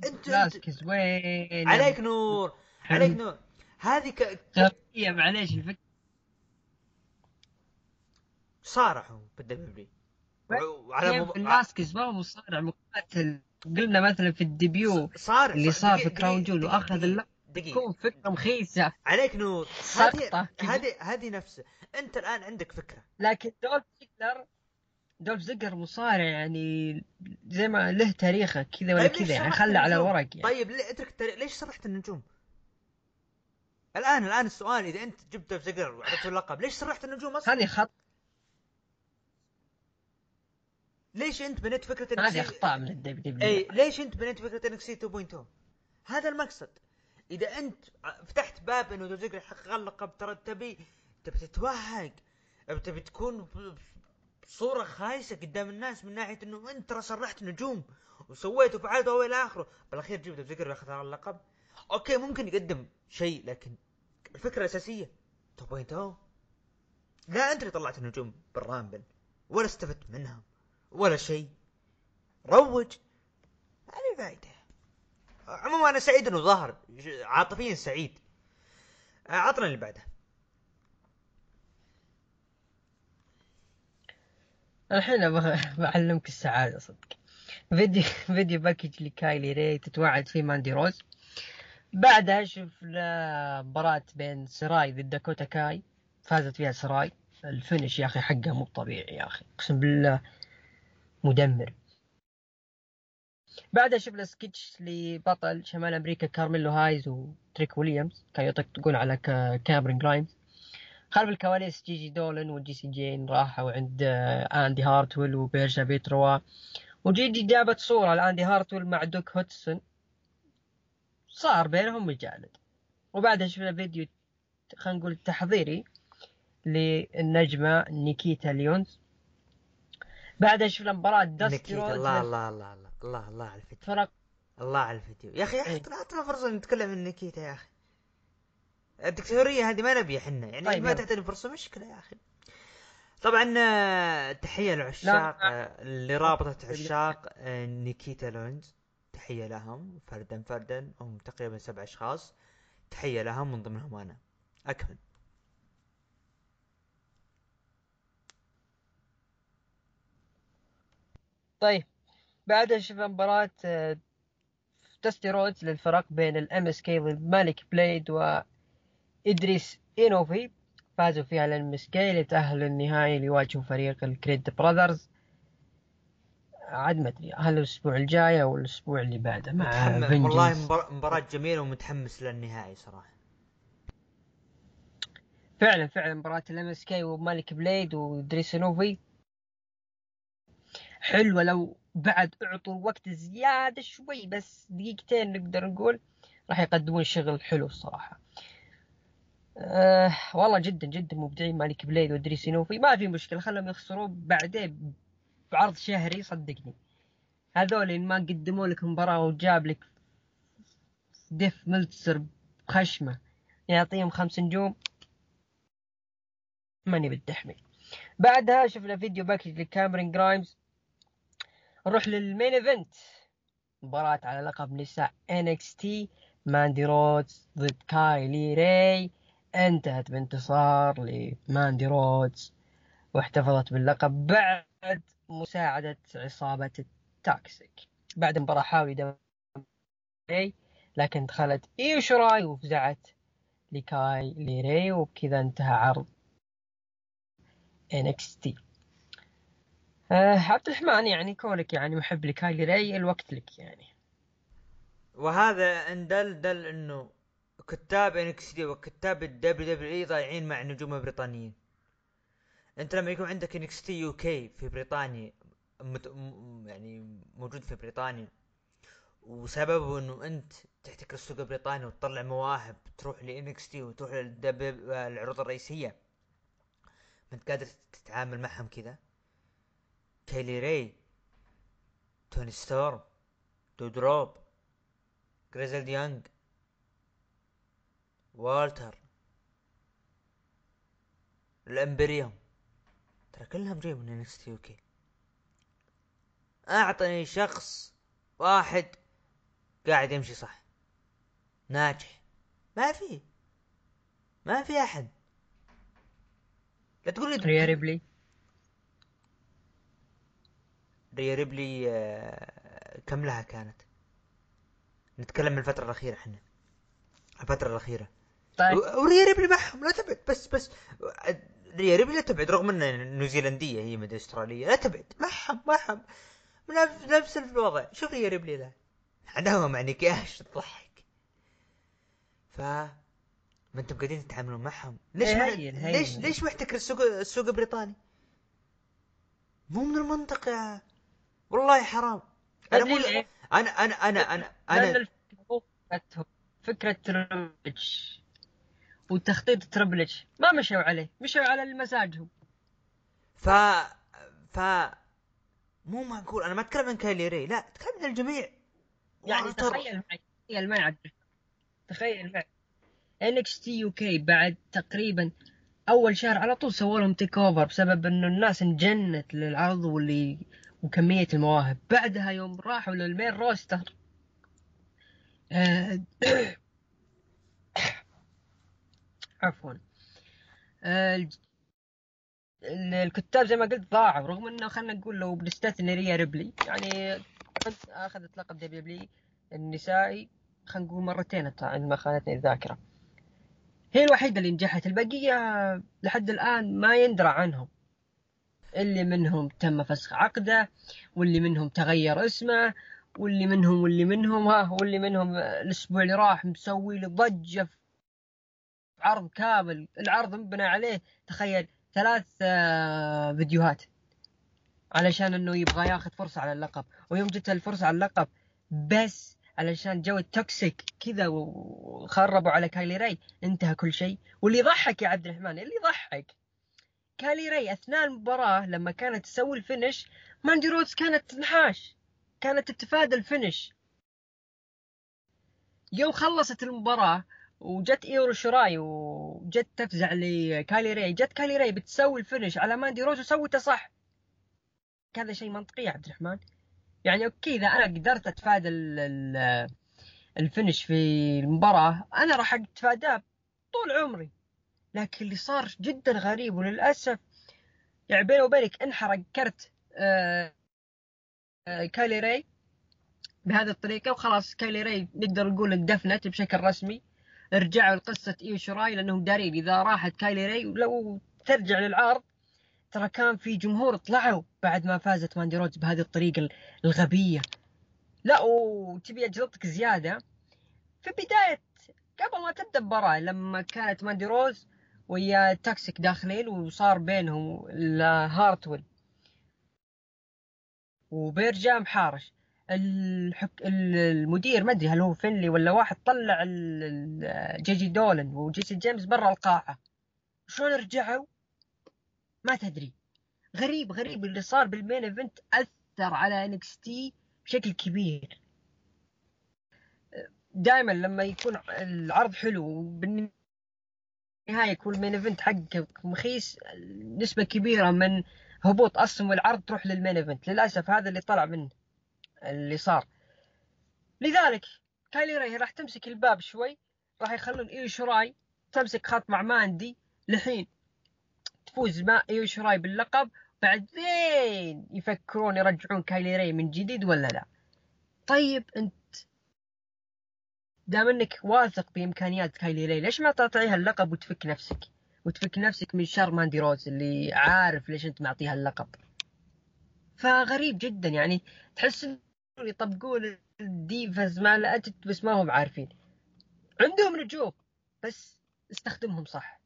Speaker 1: انت,
Speaker 2: فيلاسكيز وين
Speaker 1: عليك نور عليك نور. هذه ك...
Speaker 2: غبية معليش الفكرة
Speaker 1: صارحوا بالدبليو وعلى
Speaker 2: كيف؟
Speaker 1: مب...
Speaker 2: ما هو مصارع مقاتل. قلنا مثلا في الديبيو
Speaker 1: صارح
Speaker 2: اللي صار في كراون جول
Speaker 1: وأخذ
Speaker 2: اللقب. تكون فكرة مخيسة.
Speaker 1: عليك نور. هذه. هذه هذه نفسه أنت الآن عندك فكرة.
Speaker 2: لكن دولف زيجلر دولف زيجلر مصارع يعني زي ما له تاريخه كذا ولا
Speaker 1: طيب
Speaker 2: كذا يعني خلى على؟ الورق يعني
Speaker 1: طيب ليه اترك التاريخ ليش سرحت النجوم؟ الآن الآن السؤال إذا أنت جبت زيجلر وعطيته اللقب ليش سرحت النجوم أصلا؟
Speaker 2: هذه خط
Speaker 1: ليش أنت بنيت فكرة إنك
Speaker 2: هذه أخطاء من ال
Speaker 1: WWE ليش أنت بنيت فكرة NXT 2.0 هذا المقصد إذا أنت فتحت باب إنه دوزيجر يحقق اللقب ترى تبي تبي تتوهق تبي تكون بصوره خايسة قدام الناس من ناحية إنه أنت ترى سرحت نجوم وسويت وفعلت والى آخره. بالأخير جيب دوزيجر ياخذ هذا اللقب. أوكي ممكن يقدم شيء لكن الفكرة الأساسية. 2.0 لا أنت اللي طلعت النجوم بال Rumble ولا استفدت منها ولا شيء. روج. لي فايدة. عموما أنا سعيد إنه ظهر. عاطفيا سعيد. عطنا اللي بعده.
Speaker 2: الحين أبغى بعلمك السعادة صدق. فيديو video package لكايلي راي تتوعد فيه ماندي روز. بعدها شفنا مباراة بين سراي ضد داكوتا كاي. فازت فيها سراي. ال finish يا أخي حقه مو طبيعي يا أخي. أقسم بالله مدمر. بعدها شفنا سكتش لبطل شمال أمريكا كارميلو هايز وتريك ويليامز. كان يطقطقون على كامرين جرايمز. خلف الكواليس جي جي دولن وجيسي جين راحوا عند آه، إندي هارتويل وبيرشيا بيروتا. وجي جي جابت صورة لإندي هارتويل مع ديوك هدسون صار بينهم مجالد وبعدها شفنا فيديو خلينا نقول تحضيري للنجمة نيكيتا ليونز. بعدها شفنا مباراة داستي
Speaker 1: نيكيتا الله الله الله الله الله الله على الفيديو.
Speaker 2: فرق
Speaker 1: الله على الفيديو. يا أخي أخي
Speaker 2: إيه.
Speaker 1: اعطنا فرصة نتكلم عن نيكيتا يا أخي. الدكتورية هذه ما نبي إحنا. يعني
Speaker 2: طيب،
Speaker 1: ما
Speaker 2: يلا.
Speaker 1: تعطيني فرصة مشكلة يا أخي. طبعا آه، تحية للعشاق آه، لرابطة عشاق آه، نيكيتا لونز. تحية لهم فردا فردا. هم تقريبا سبع أشخاص. تحية لهم من ضمنهم أنا. أكمل.
Speaker 2: طيب بعدها شفنا مباراة داستي رودز للفرق بين ال MSK ضد مالك بليد وإدريس إنوفي فازوا فيها ال MSK لتأهلوا النهائي ليواجهوا فريق ال Creed Brothers. عاد ما أدري هل الأسبوع الجاي أو الأسبوع اللي بعده؟ مع.
Speaker 1: والله مبار- مباراة جميلة ومتحمس للنهائي صراحة.
Speaker 2: فعلا فعلا مباراة ال MSK ومالك بليد وإدريس إنوفي حلوة لو بعد أعطوا وقت زيادة شوي بس دقيقتين نقدر نقول راح يقدمون شغل حلو الصراحة. أه والله جدا جدا مبدعين مالك بليد ودريس نوفي ما في مشكلة خلهم يخسرون بعدين بعرض شهري صدقني. هذول إن ما قدموا لك مباراة وجاب لك ديف ملتسر بخشمة يعطيهم خمس نجوم. ماني بالتحميل. بعدها شفنا video package لكاميرون جرايمز. نروح لل main event. مباراة على لقب نساء NXT ماندي روز ضد كايلي راي انتهت بانتصار لماندي روز واحتفظت باللقب بعد مساعدة عصابة ال Toxic. بعد مباراة حاولي راي لكن دخلت ايو شيراي وفزعت لكايلي راي وبكذا انتهى عرض NXT آه عبد الرحمن يعني كونك يعني محب لكايلي راي الوقت لك يعني.
Speaker 1: وهذا إن دل دل إنه كتاب NXT وكتاب ال WWE ضايعين مع النجوم البريطانيين أنت لما يكون عندك NXT UK في بريطانيا مت... م- يعني موجود في بريطانيا وسببه إنه أنت تحتكر السوق البريطاني وتطلع مواهب تروح ل NXT وتروح العروض الرئيسية ما أنت قادر تتعامل معهم كذا. كايلي راي توني ستورم دودروب Grizzled Young والتر. الإمبريوم. ترى كلهم جاي من NXT UK. أعطني شخص واحد قاعد يمشي صح. ناجح. ما في. ما في أحد. لا تقول لي
Speaker 2: ريا ريبلي.
Speaker 1: ريا ريبلي آه، كم لها كانت؟ نتكلم من الفترة الأخيرة إحنا. الفترة الأخيرة.
Speaker 2: طيب.
Speaker 1: وريا ريبلي معهم لا تبعد بس بس ريا ريبلي لا تبعد رغم انها نيوزيلندية هي مدري أسترالية لا تبعد معهم معهم. نفس نفس الوضع. شوف ريا ريبلي لا عداوة مع نيكي اش تضحك ف ما أنتم قاعدين تتعاملون معهم. ليش.
Speaker 2: هين- هين.
Speaker 1: ليش ليش محتكر السوق السوق البريطاني؟ مو من المنطق يا والله حرام. أنا مو؟ أنا أنا أنا
Speaker 2: أنا
Speaker 1: أنا
Speaker 2: الفكرة مو وتخطيط Triple H ما مشوا عليه مشوا على مزاجهم
Speaker 1: ف ف مو معقول أنا ما أتكلم عن كايلي راي لا أتكلم عن الجميع
Speaker 2: يعني
Speaker 1: والتر.
Speaker 2: تخيل معي تخيل معي عبد. تخيل معي NXT UK بعد تقريبا أول شهر على طول سووا لهم takeover بسبب إنه الناس انجنت للعرض واللي وكمية المواهب بعدها يوم راحوا لل main roster آه، عفوا. آه، الكتاب زي ما قلت ضاعوا رغم إنه خلينا نقول لو بنستثني ريا ريبلي يعني أخذت لقب دبليو النسائي خلينا نقول مرتين عند ما خانتني الذاكرة. هي الوحيدة اللي نجحت البقية لحد الآن ما يندرى عنهم. اللي منهم تم فسخ عقده واللي منهم تغير اسمه واللي منهم واللي منهم ها واللي منهم الأسبوع اللي راح مسوي لي ضجة عرض كامل العرض مبنى عليه تخيل ثلاث آه، فيديوهات. علشان إنه يبغى ياخذ فرصة على اللقب. ويوم جت الفرصة على اللقب بس علشان جو ال Toxic كذا وخربوا على كايلي راي انتهى كل شيء. واللي يضحك يا عبد الرحمن اللي يضحك؟ كايلي راي أثناء المباراة لما كانت تسوي ال finish ماندي روز كانت تنحاش. كانت تتفادى ال finish. يوم خلصت المباراة وجت إيو شراي وجت تفزع لكايلي راي جت كايلي راي بتسوي ال finish على ماندي روز وسوته صح. هذا شيء منطقي يا عبد الرحمن. يعني okay إذا أنا قدرت أتفادى ال finish في المباراة أنا راح أتفاداه طول عمري. لكن اللي صار جدا غريب وللأسف يعني بيني وبينك انحرق كرت آه، آه، كايلي راي بهذه الطريقة وخلاص كايلي راي نقدر نقول اندفنت بشكل رسمي. رجعوا لقصة إيو شراي لانهم دارين. إذا راحت كايلي راي لو ترجع للعرض ترى كان في جمهور طلعوا بعد ما فازت ماندي روز بهذه الطريقة الغبية. لا وتبي اجلطك زيادة. في بداية قبل ما تبدأ المباراة لما كانت ماندي روز ويا تاكسيك داخلين وصار بينهم هارتويل. وبيرجع محارش الحك... المدير ما أدري هل هو فينلي ولا واحد طلع جيجي دولن وجيسي جيمس برا القاعة. شلون رجعوا؟ ما تدري. غريب غريب اللي صار بالمين إيفنت أثر على انكس تي بشكل كبير. دائما لما يكون العرض حلو وبالنهاية يكون ال main event حقك مخيس نسبة كبيرة من هبوط أصلا العرض تروح لل main event. للأسف هذا اللي طلع منه اللي صار. لذلك كايلي راي راح تمسك الباب شوي راح يخلون إيو شراي تمسك خط مع ماندي لحين تفوز مع إيو شراي باللقب بعدين يفكرون يرجعون كايلي راي من جديد ولا لا؟ طيب أنت دام إنك واثق بإمكانيات كايلي راي ليش ما تعطيها اللقب وتفك نفسك؟ وتفك نفسك من شر ماندي روز اللي عارف ليش أنت معطيها اللقب. فغريب جدا يعني تحس يطبقون ال Divas مع ال Attitude بس ما هم عارفين. عندهم نجوم بس استخدمهم صح.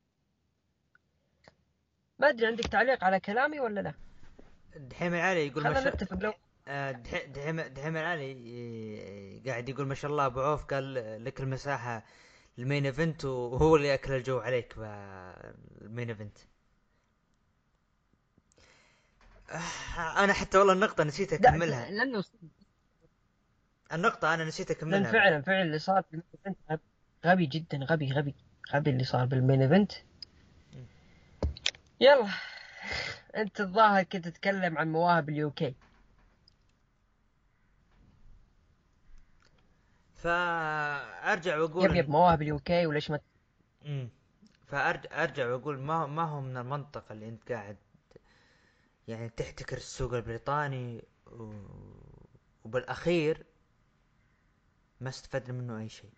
Speaker 2: ما أدري عندك تعليق على كلامي ولا لا؟
Speaker 1: دحيم العالي يقول
Speaker 2: خلينا نتفق لو
Speaker 1: آه، دحيم دحيم العالي قاعد يقول ما شاء الله أبو عوف قال لك المساحة ال main event وهو اللي أكل الجو عليك بال main event. آه، أنا حتى والله النقطة نسيت أكملها.
Speaker 2: لأنه
Speaker 1: النقطة أنا نسيت أكملها.
Speaker 2: فعلا فعلا اللي صار بال main غبي جدا غبي غبي غبي اللي صار بال main event يلا. أنت الظاهر كنت تتكلم عن مواهب ال UK
Speaker 1: فأرجع وأقول
Speaker 2: yep yep مواهب ال UK وليش ما
Speaker 1: امم فأرجع أرجع وأقول ما ما هو من المنطق اللي أنت قاعد يعني تحتكر السوق البريطاني و... وبالأخير ما استفدنا منه أي شيء.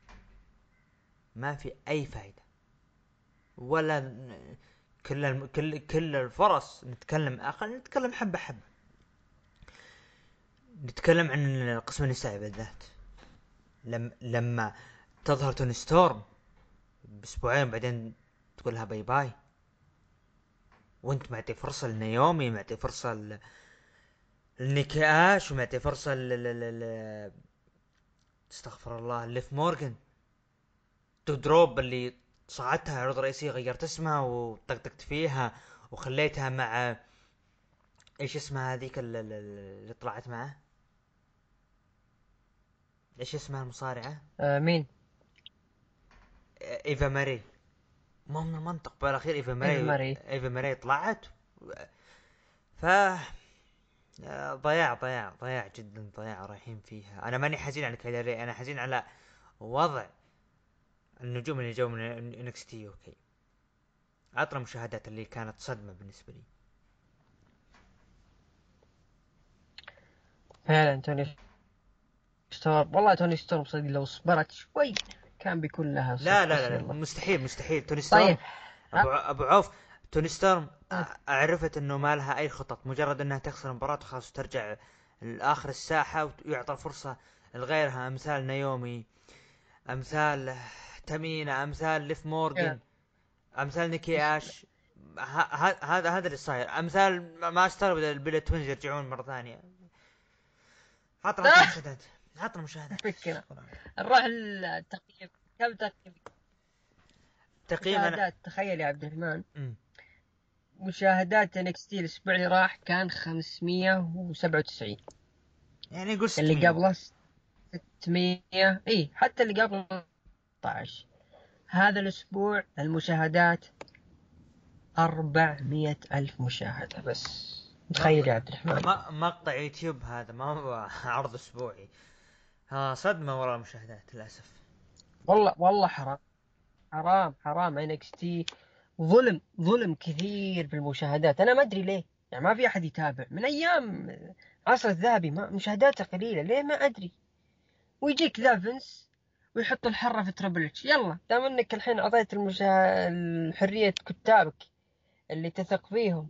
Speaker 1: ما في أي فائده ولا كل الم... كل كل الفرص نتكلم خلينا نتكلم حبه حبه نتكلم عن القسم النسائي بالذات. لما لما تظهر توني ستورم بأسبوعين بعدين تقول لها bye bye. وأنت معطي فرصة لنيومي معطي فرصة ل... لنيكي اش ومعطي فرصة ل... ل... ل... استغفر الله ليف مورجن دروب اللي صعدتها عرض رئيسي غيرت اسمها وطقطقت فيها وخليتها مع إيش اسمها هذيك اللي طلعت معه؟ إيش اسمها المصارعة؟
Speaker 2: آه مين؟
Speaker 1: إيفا ماري. ما من المنطق بالأخير إيفا ماري إيفا ماري, إيفا ماري طلعت. ف ضياع ضياع ضياع جدا ضياع رايحين فيها. أنا ماني حزين على كايلاري أنا حزين على وضع النجوم اللي جو من NXT okay عطر عطنا مشاهدات اللي كانت صدمة بالنسبة لي.
Speaker 2: فعلا توني ستورم. والله توني ستورم صدق لو صبرت شوي كان بيكون لها
Speaker 1: لا لا لا, لا مستحيل مستحيل. توني طيب. ستورم
Speaker 2: طيب.
Speaker 1: ابو أبو عوف توني ستورم عرفت إنه ما لها أي خطط مجرد إنها تخسر المباراة وخلاص وترجع لآخر الساحة ويعطى فرصة لغيرها. أمثال نايومي أمثال تامينا أمثال ليف مورجن أمثال نيكي آش. هذا هذا اللي صاير. أمثال ما- أستغرب إذا ال Bella Twins يرجعون مرة ثانية. عطنا عطنا مشاهدات. عطنا مشاهدات.
Speaker 2: فكنا نروح التقييم كم تقييم؟
Speaker 1: تقييم
Speaker 2: أنا تخيل يا عبد الرحمن. مشاهدات تي الأسبوع اللي راح كان 597
Speaker 1: يعني قول 600
Speaker 2: اللي قبله 600 إي حتى اللي قبله 16 هذا الأسبوع المشاهدات 400 ألف مشاهدة بس. تخيل يا عبد الرحمن.
Speaker 1: مقطع يوتيوب هذا ما هو عرض أسبوعي. ها صدمة وراء المشاهدات للأسف.
Speaker 2: والله والله حرام. حرام حرام. NXT ظلم ظلم كثير بالمشاهدات. أنا ما أدري ليه. يعني ما في أحد يتابع. من أيام عصر الذهبي ما مشاهداته قليلة. ليه ما أدري. ويجيك ذا فينس ويحط الحرة في Triple H دام إنك الحين أعطيت المشا... الحرية كتابك اللي تثق فيهم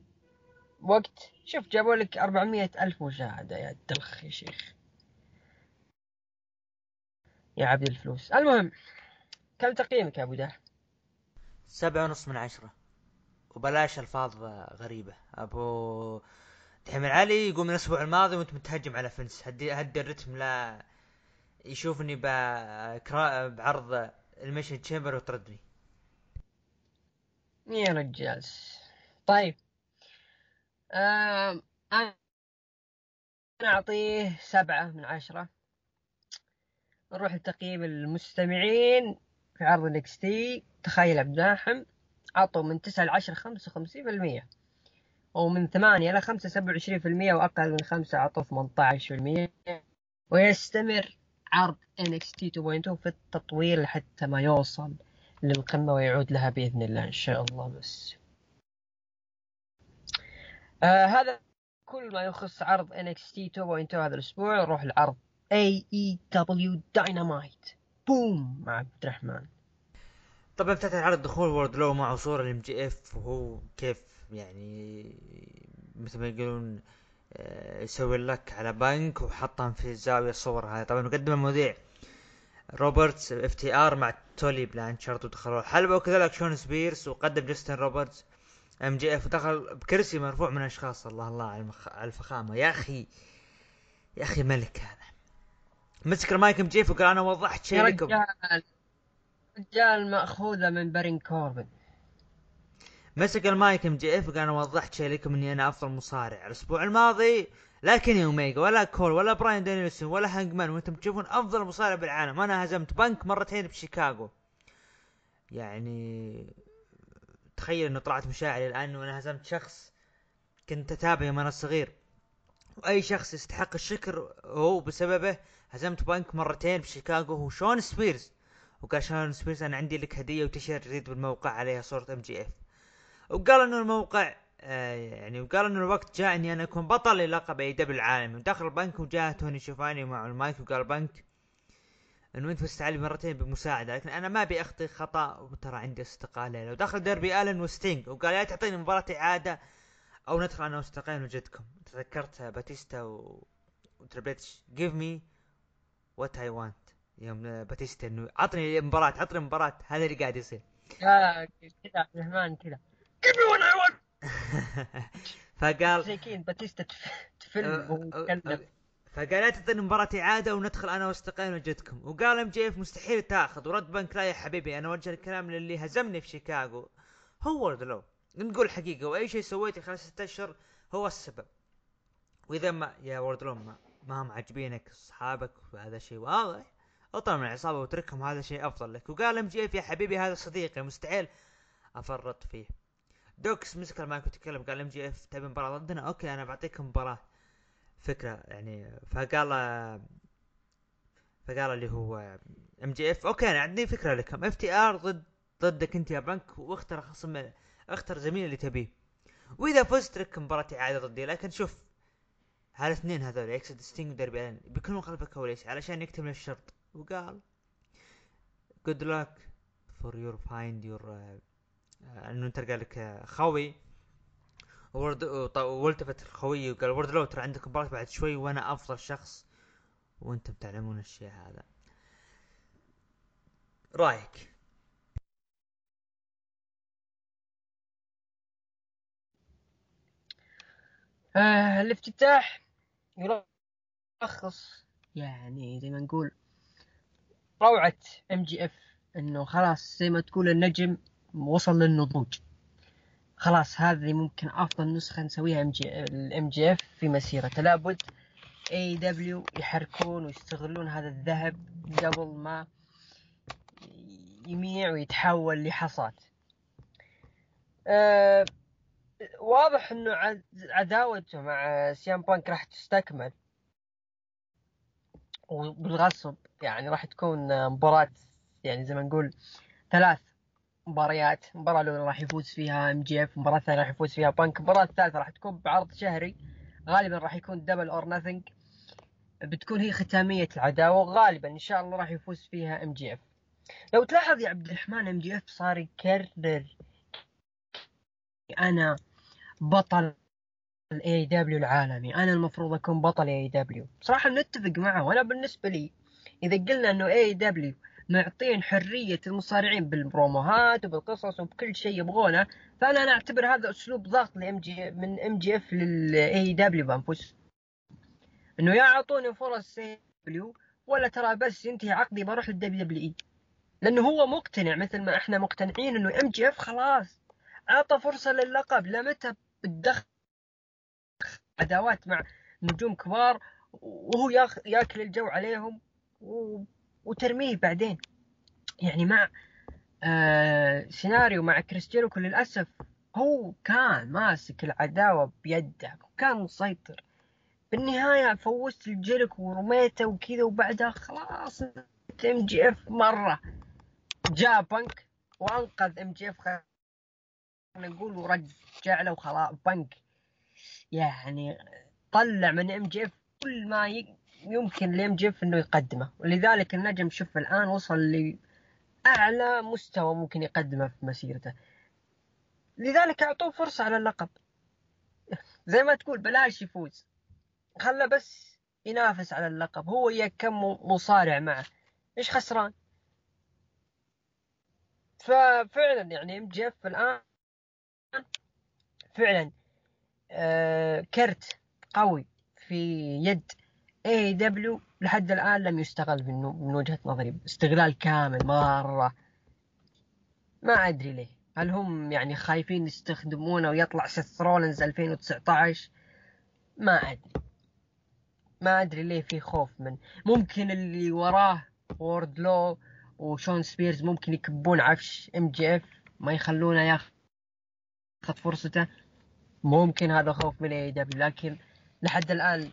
Speaker 2: وقت. شوف جابوا لك 400 ألف مشاهدة. يا دلخ يا شيخ. يا عبد الفلوس. المهم كم تقييمك يا أبو داح
Speaker 1: سبعة ونص من عشرة. وبلاش ألفاظ غريبة. أبو دحيم العلي يقول من الأسبوع الماضي وأنت متهجم على فنس. هدي هدي الرتم لا يشوفني. بعرض Elimination Chamber وتردني.
Speaker 2: يا رجال. طيب. آم، أنا أعطيه سبعة من عشرة. نروح لتقييم المستمعين. في عرض الإكس تي تخيل عبد الرحم عطوا من تسعة لعشرة خمسة وخمسين في المية ومن ثمانية إلى خمسة سبعة وعشرين في المية وأقل من خمسة عطوا ثمانية عشر في المية ويستمر عرض NXT 2.0 في التطوير لحتى ما يوصل للقمة ويعود لها بإذن الله إن شاء الله بس. آه هذا كل ما يخص عرض NXT 2.0 هذا الأسبوع. نروح لعرض AEW Dynamite. بوم مع عبد الرحمن.
Speaker 1: طبعا افتتح العرض دخول وورد لو معه صورة ال MJF وهو كيف يعني مثل ما يقولون آه، يسوي لك على بنك وحطهم في الزاوية الصور هذه طبعا قدم المذيع روبرتس FTR مع تولي بلانشارد ودخلوا الحلبة وكذلك شون سبيرس وقدم جاستن روبرتس MJF ودخل بكرسي مرفوع من أشخاص الله الله على, الفخامة. يا أخي يا أخي ملك هذا. مسك المايك MJF وقال أنا وضحت شيء لكم.
Speaker 2: رجال رجال مأخوذة من بارون كوربن.
Speaker 1: مسك المايك MJF وقال أنا وضحت شيء لكم إني أنا أفضل مصارع. الأسبوع الماضي لا كيني اوميجا ولا كول ولا براين دانيلسون ولا هانجمان وأنتم تشوفون أفضل مصارع بالعالم. أنا هزمت بنك مرتين بشيكاغو. يعني تخيل إنه طلعت مشاعري الآن وأنا هزمت شخص كنت اتابعه أنا صغير وأي شخص يستحق الشكر هو بسببه هزمت بنك مرتين بشيكاغو هو شون سبيرز؟ وقال شون سبيرز أنا عندي لك هدية وتيشيرت جديد بالموقع عليها صورة MJF وقال إنه الموقع آه يعني وقال إنه الوقت جاء إني أنا أكون بطل للقب AEW العالمي. ودخل البنك وجاء توني شيفاني مع المايك وقال البنك إنه أنت فزت علي مرتين بمساعدة لكن أنا ما أبي أخطي خطأ وترى عندي استقاله لو دخل ديربي آلن وستينج وقال يا تعطيني مباراة إعادة أو ندخل أنا واستقيل وجدكم. تذكرت باتيستا و... و Triple H give me what I want يوم باتيستا إنه عطني مباراة عطني مباراة. هذا اللي قاعد يصير.
Speaker 2: يا كذا عبد الرحمن كذا. Give me what I want.
Speaker 1: فقال
Speaker 2: زي كذا باتيستا تف- تفل
Speaker 1: أه،
Speaker 2: يتكلم
Speaker 1: فقال لا تعطيني مباراة إعادة وندخل أنا واستقيل وجدكم وقال MJF مستحيل تاخذ. ورد بنك لا يا حبيبي أنا وجه الكلام للي هزمني في شيكاغو. هو وورد لو نقول حقيقة وأي شيء سويته خلال ستة أشهر هو السبب. وإذا ما يا وورد لو ما, ما هم عاجبينك أصحابك وهذا شيء واضح اطلع من العصابة وأتركهم هذا شيء أفضل لك. وقال MJF يا حبيبي هذا صديقي مستحيل أفرط فيه. داكس مسك المايك وتكلم قال MJF تبي مباراة ضدنا؟ okay أنا بعطيكم مباراة. فكرة يعني فقال فقال اللي هو MJF okay أنا عندي فكرة لكم. FTR ضد ضدك أنت يا بنك واختر خصم اختر زميل اللي تبيه. وإذا فزت لك مباراة إعادة ضدي. لكن شوف هالاثنين هذول اكسد ستينج وديربي الين بيكونوا خلف الكواليس علشان يكتمل الشرط. وقال luck for your find your uh, إنه تلقى لك خوي. ورد والتفت الخوي وقال ورد لو ترى عندك مباراة بعد شوي وأنا أفضل شخص. وأنتم تعلمون الشيء هذا. رأيك؟
Speaker 2: آه الافتتاح يلخص. يعني زي ما نقول روعة MJF إنه خلاص زي ما تقول النجم وصل للنضوج. خلاص هذه ممكن أفضل نسخة نسويها MJ ال MJF في مسيرته. لابد AEW يحركون ويستغلون هذا الذهب قبل ما يميع ويتحول لحصاد. أه واضح إنه عداوته مع CM Punk راح تستكمل. وبالغصب يعني راح تكون مباراة يعني زي ما نقول ثلاث مباريات. المباراة الأولى راح يفوز فيها MJF المباراة الثانية راح يفوز فيها بانك المباراة الثالثة راح تكون بعرض شهري. غالبا راح يكون Double or Nothing بتكون هي ختامية العداوة. وغالبا إن شاء الله راح يفوز فيها MJF. لو تلاحظ يا عبد الرحمن MJF صار يكرر. أنا بطل ال AEW العالمي. أنا المفروض أكون بطل AEW بصراحه نتفق معه. وأنا بالنسبة لي إذا قلنا إنه AEW معطين حرية المصارعين بالبروموهات وبالقصص وبكل شيء يبغونه فأنا أنا اعتبر هذا أسلوب ضغط ل MJ من MJF لل AEW بانفس. إنه يا أعطوني فرص AEW ولا ترى بس ينتهي عقدي بروح لل WWE لأنه هو مقتنع مثل ما إحنا مقتنعين إنه MJF خلاص أعطى فرصة للقب. لمتى بتدخل عداوات مع نجوم كبار وهو ياكل الجو عليهم و... وترميه بعدين. يعني مع آه سيناريو مع كريس جيريكو للأسف هو كان ماسك العداوة بيده وكان مسيطر. بالنهاية فوزت الجيريكو ورميته وكذا وبعدها خلاص MJF مرة جاء بنك وأنقذ MJF نقول ورجع له وخلاص بنك. يعني طلع من MJF كل ما يمكن ل MJF إنه يقدمه. ولذلك النجم شوف الآن وصل لاعلى مستوى ممكن يقدمه في مسيرته. لذلك أعطوه فرصة على اللقب. زي ما تقول بلاش يفوز. خله بس ينافس على اللقب. هو يا كم مصارع معه. إيش خسران؟ ففعلا يعني MJF الآن فعلا آه كرت قوي في يد AEW لحد الآن لم يستغل من, وجهة نظري استغلال كامل مرة. ما أدري ليه. هل هم يعني خايفين يستخدمونه ويطلع سيث رولنز 2019 ما أدري. ما أدري ليه في خوف من. ممكن اللي وراه ووردلو وشون سبيرز ممكن يكبون عفش MJF ما يخلونه ياخذ فرصته ممكن هذا خوف من AEW لكن لحد الآن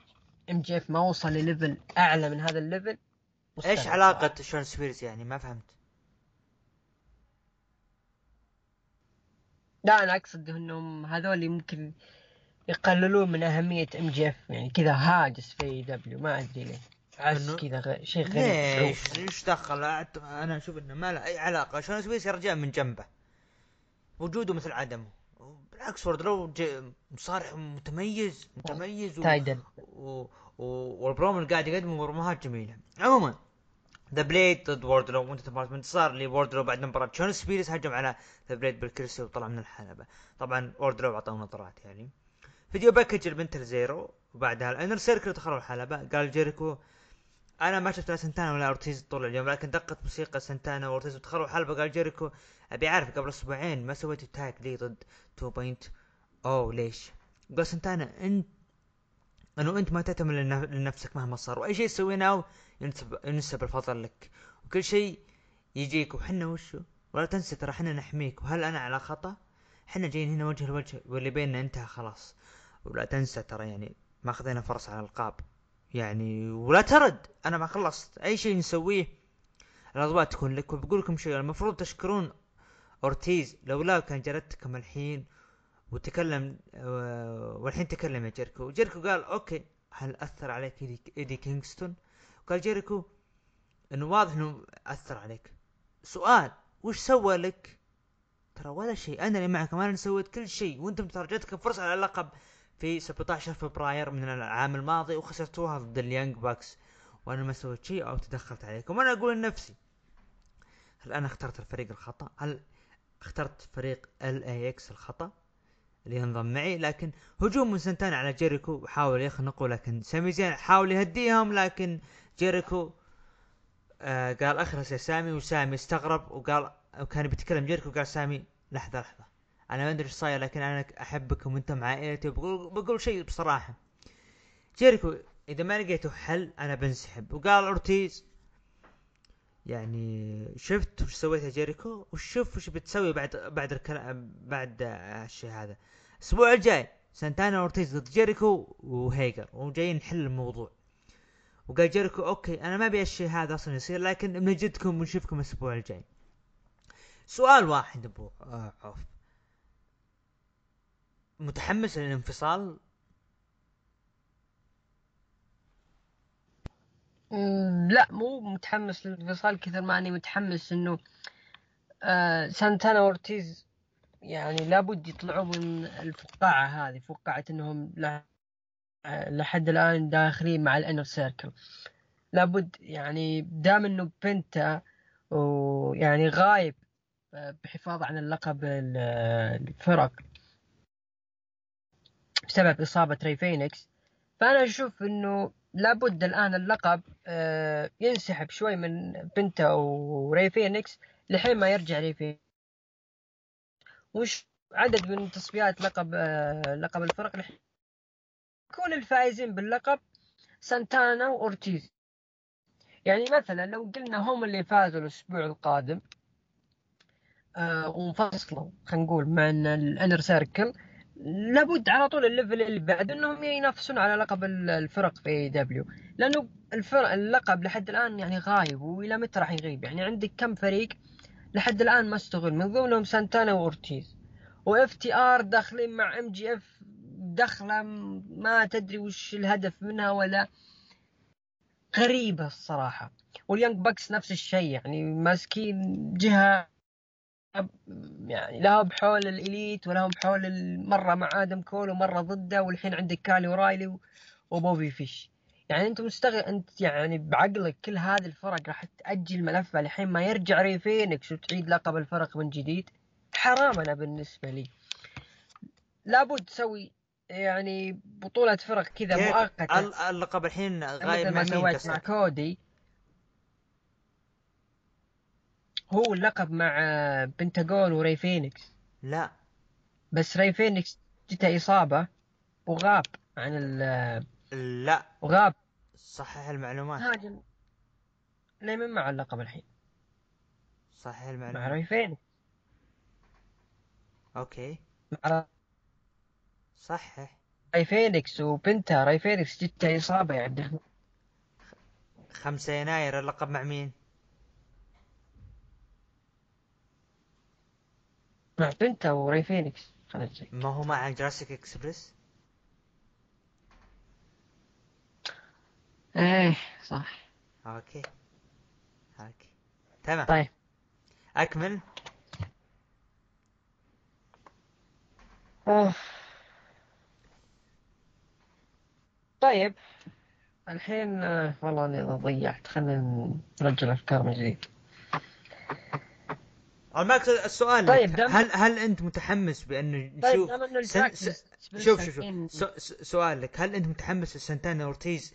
Speaker 2: MJF ما وصل ل level أعلى من هذا ال
Speaker 1: level. إيش علاقة شون سبيرز يعني؟ ما فهمت.
Speaker 2: لا أنا أقصد إنهم هذول ممكن يقللون من أهمية MJF يعني كذا هاجس في AEW ما أدري ليه. عز كذا غ... شيء غريب.
Speaker 1: ليش؟ إيش دخل؟ أنا أشوف إنه ما له أي علاقة. شون سبيرز يا رجال من جنبه. وجوده مثل عدمه. بالعكس وردلو مصارع متميز متميز و...
Speaker 2: talented.
Speaker 1: و... و... والبرومو اللي قاعد يقدمه بروموهات جميلة. عموما ذا بليد ضد ووردلو وانت تبغى انتصار لوردلو بعد مباراة. شون سبيرس هجم على ذا بليد بالكرسي وطلع من الحلبة؟ طبعا ووردلو اعطاه نظرات يعني. video package ال point zero وبعدها ال Inner Circle دخلوا الحلبة. قال جيريكو أنا ما شفت لا سنتانا ولا أورتيز طول اليوم لكن دقت موسيقى سنتانا وأورتيز ودخلوا الحلبة قال جيريكو أبي أعرف قبل أسبوعين ما سويت tag لي ضد 2.0 ليش؟ قال سنتانا انت إنه أنت ما تعتمد لنفسك مهما صار وأي شيء سويناه ينسب ينسب الفضل لك وكل شيء يجيك وحنا وشو؟ ولا تنسى ترى حنا نحميك وهل أنا على خطأ؟ حنا جايين هنا وجه لوجه واللي بيننا انتهى خلاص ولا تنسى ترى يعني ما خذينا فرص على ألقاب يعني ولا ترد. أنا ما خلصت. أي شيء نسويه الاضواء تكون لك. وبقول لكم شيء المفروض تشكرون أورتيز. لولا كان جلدتكم الحين وتكلم والحين تكلم يا جيريكو. جيريكو قال okay هل أثر عليك إيدي كينغستون؟ قال جيريكو إنه واضح إنه أثر عليك. سؤال وش سوى لك؟ ترى ولا شيء. أنا اللي معك أنا سويت كل شيء. وأنتم ترى جاتكم فرصة على اللقب. في 17 فبراير من العام الماضي وخسرتوها ضد ال Young Bucks. وأنا ما سويت شيء أو تدخلت عليكم. أنا أقول لنفسي هل أنا اخترت الفريق الخطأ؟ هل اخترت فريق LAX الخطأ اللي ينضم معي؟ لكن هجوم من سنتانا على جيريكو حاول يخنقه لكن سامي زين حاول يهديهم لكن جيريكو آه قال اخرس يا سامي وسامي استغرب وقال وكان بيتكلم جيريكو قال سامي لحظة لحظة. أنا ما أدري إيش صاير لكن أنا احبكم وأنتم عائلتي وبقول بقول شيء بصراحة. جيريكو إذا ما لقيتوا حل أنا بنسحب. وقال أورتيز يعني شفت وش سويت يا جيريكو؟ وشوف وش بتسوي بعد بعد الكلام بعد الشيء هذا. الأسبوع الجاي سانتانا أورتيز ضد جيريكو وهيجر. وجايين نحل الموضوع. وقال جيريكو okay أنا ما أبي الشيء هذا أصلا يصير لكن بنجدكم ونشوفكم الأسبوع الجاي. سؤال واحد ابو عوف متحمس للانفصال؟
Speaker 2: لا مو متحمس للانفصال كثر ما أني متحمس إنه آه سانتانا أورتيز يعني لابد يطلعوا من الفقاعة هذه فقاعة إنهم لحد الآن داخلين مع ال Inner Circle. لابد يعني دام إنه بنتا ويعني غايب آه، بحفاظ عن اللقب الفرق. بسبب إصابة ري فينيكس. فأنا أشوف إنه لابد الآن اللقب آه، ينسحب شوي من بنتا وري فينيكس لحين ما يرجع ري فينيكس. وش عدد من تصفيات لقب آه، لقب الفرق؟ يكون الفائزين باللقب سانتانا وأورتيز. يعني مثلا لو قلنا هم اللي فازوا الأسبوع القادم آه وانفصلوا خلينا نقول مع ال Inner Circle لابد على طول ال level اللي بعد إنهم ينافسون على لقب الفرق في AEW. لأنه الفرق اللقب لحد الآن يعني غايب وإلى متى راح يغيب؟ يعني عندك كم فريق لحد الآن ما استغل؟ من ضمنهم سانتانا وأورتيز. و FTR داخلين مع MJF دخله ما تدري وش الهدف منها ولا. غريبة الصراحة. وال Young Bucks نفس الشيء يعني ماسكين جهة يعني لا بحول ال Elite ولا بحول مرة مع آدم كول ومرة ضده والحين عندك كايل أورايلي وبوبي فيش. يعني أنت مستغل أنت يعني بعقلك كل هذه الفرق راح تأجل ملفها لحين ما يرجع ري فينيكس وتعيد لقب الفرق من جديد. حرام أنا بالنسبة لي. لابد تسوي يعني بطولة فرق كذا مؤقتة.
Speaker 1: اللقب الحين غايب مع
Speaker 2: مين مع كودي. هو اللقب مع بنتاغون وري فينيكس.
Speaker 1: لا.
Speaker 2: بس ري فينيكس جته إصابة وغاب عن ال
Speaker 1: لا.
Speaker 2: وغاب.
Speaker 1: صحح المعلومات.
Speaker 2: هاجم ليه مع اللقب الحين؟
Speaker 1: صحح المعلومات.
Speaker 2: مع ري فينيكس.
Speaker 1: okay.
Speaker 2: مع
Speaker 1: صحح
Speaker 2: ري فينيكس وبنتا ري فينيكس جته إصابة يعني.
Speaker 1: 5 يناير اللقب مع مين؟
Speaker 2: مع بنتا وري فينيكس.
Speaker 1: ما هو مع Jurassic Express
Speaker 2: إيه صح.
Speaker 1: okay. okay. تمام.
Speaker 2: طيب.
Speaker 1: أكمل.
Speaker 2: أوه. طيب. الحين آه، والله اني ضيعت خلينا نرجع الافكار من جديد.
Speaker 1: المقصد السؤال طيب هل هل أنت متحمس بانه
Speaker 2: نشوف طيب سن... س...
Speaker 1: شوف شوف شوف. سؤال لك. هل أنت متحمس لسنتانا أورتيز؟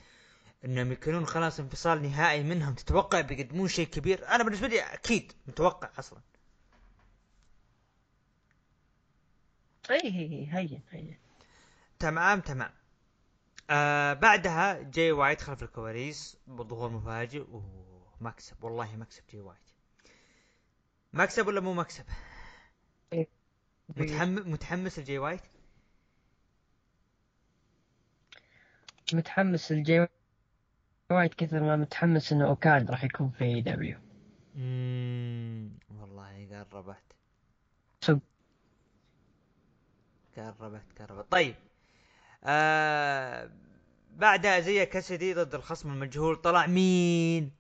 Speaker 1: إنهم يكونون خلاص انفصال نهائي منهم. تتوقع بيقدمون شيء كبير؟ أنا بالنسبة لي أكيد متوقع أصلا.
Speaker 2: اي هي هي هي
Speaker 1: تمام تمام. آه بعدها جاي وايت خلف الكواليس بظهور مفاجئ. ومكسب والله مكسب جاي وايت مكسب ولا مو مكسب؟
Speaker 2: إيه.
Speaker 1: متحمس متحمس لجي وايت؟
Speaker 2: متحمس لجي وايت كثر ما متحمس إنه أوكادا راح يكون في
Speaker 1: AEW والله قربت قربت قربت طيب آه بعدها زي كاسدي ضد الخصم المجهول طلع مين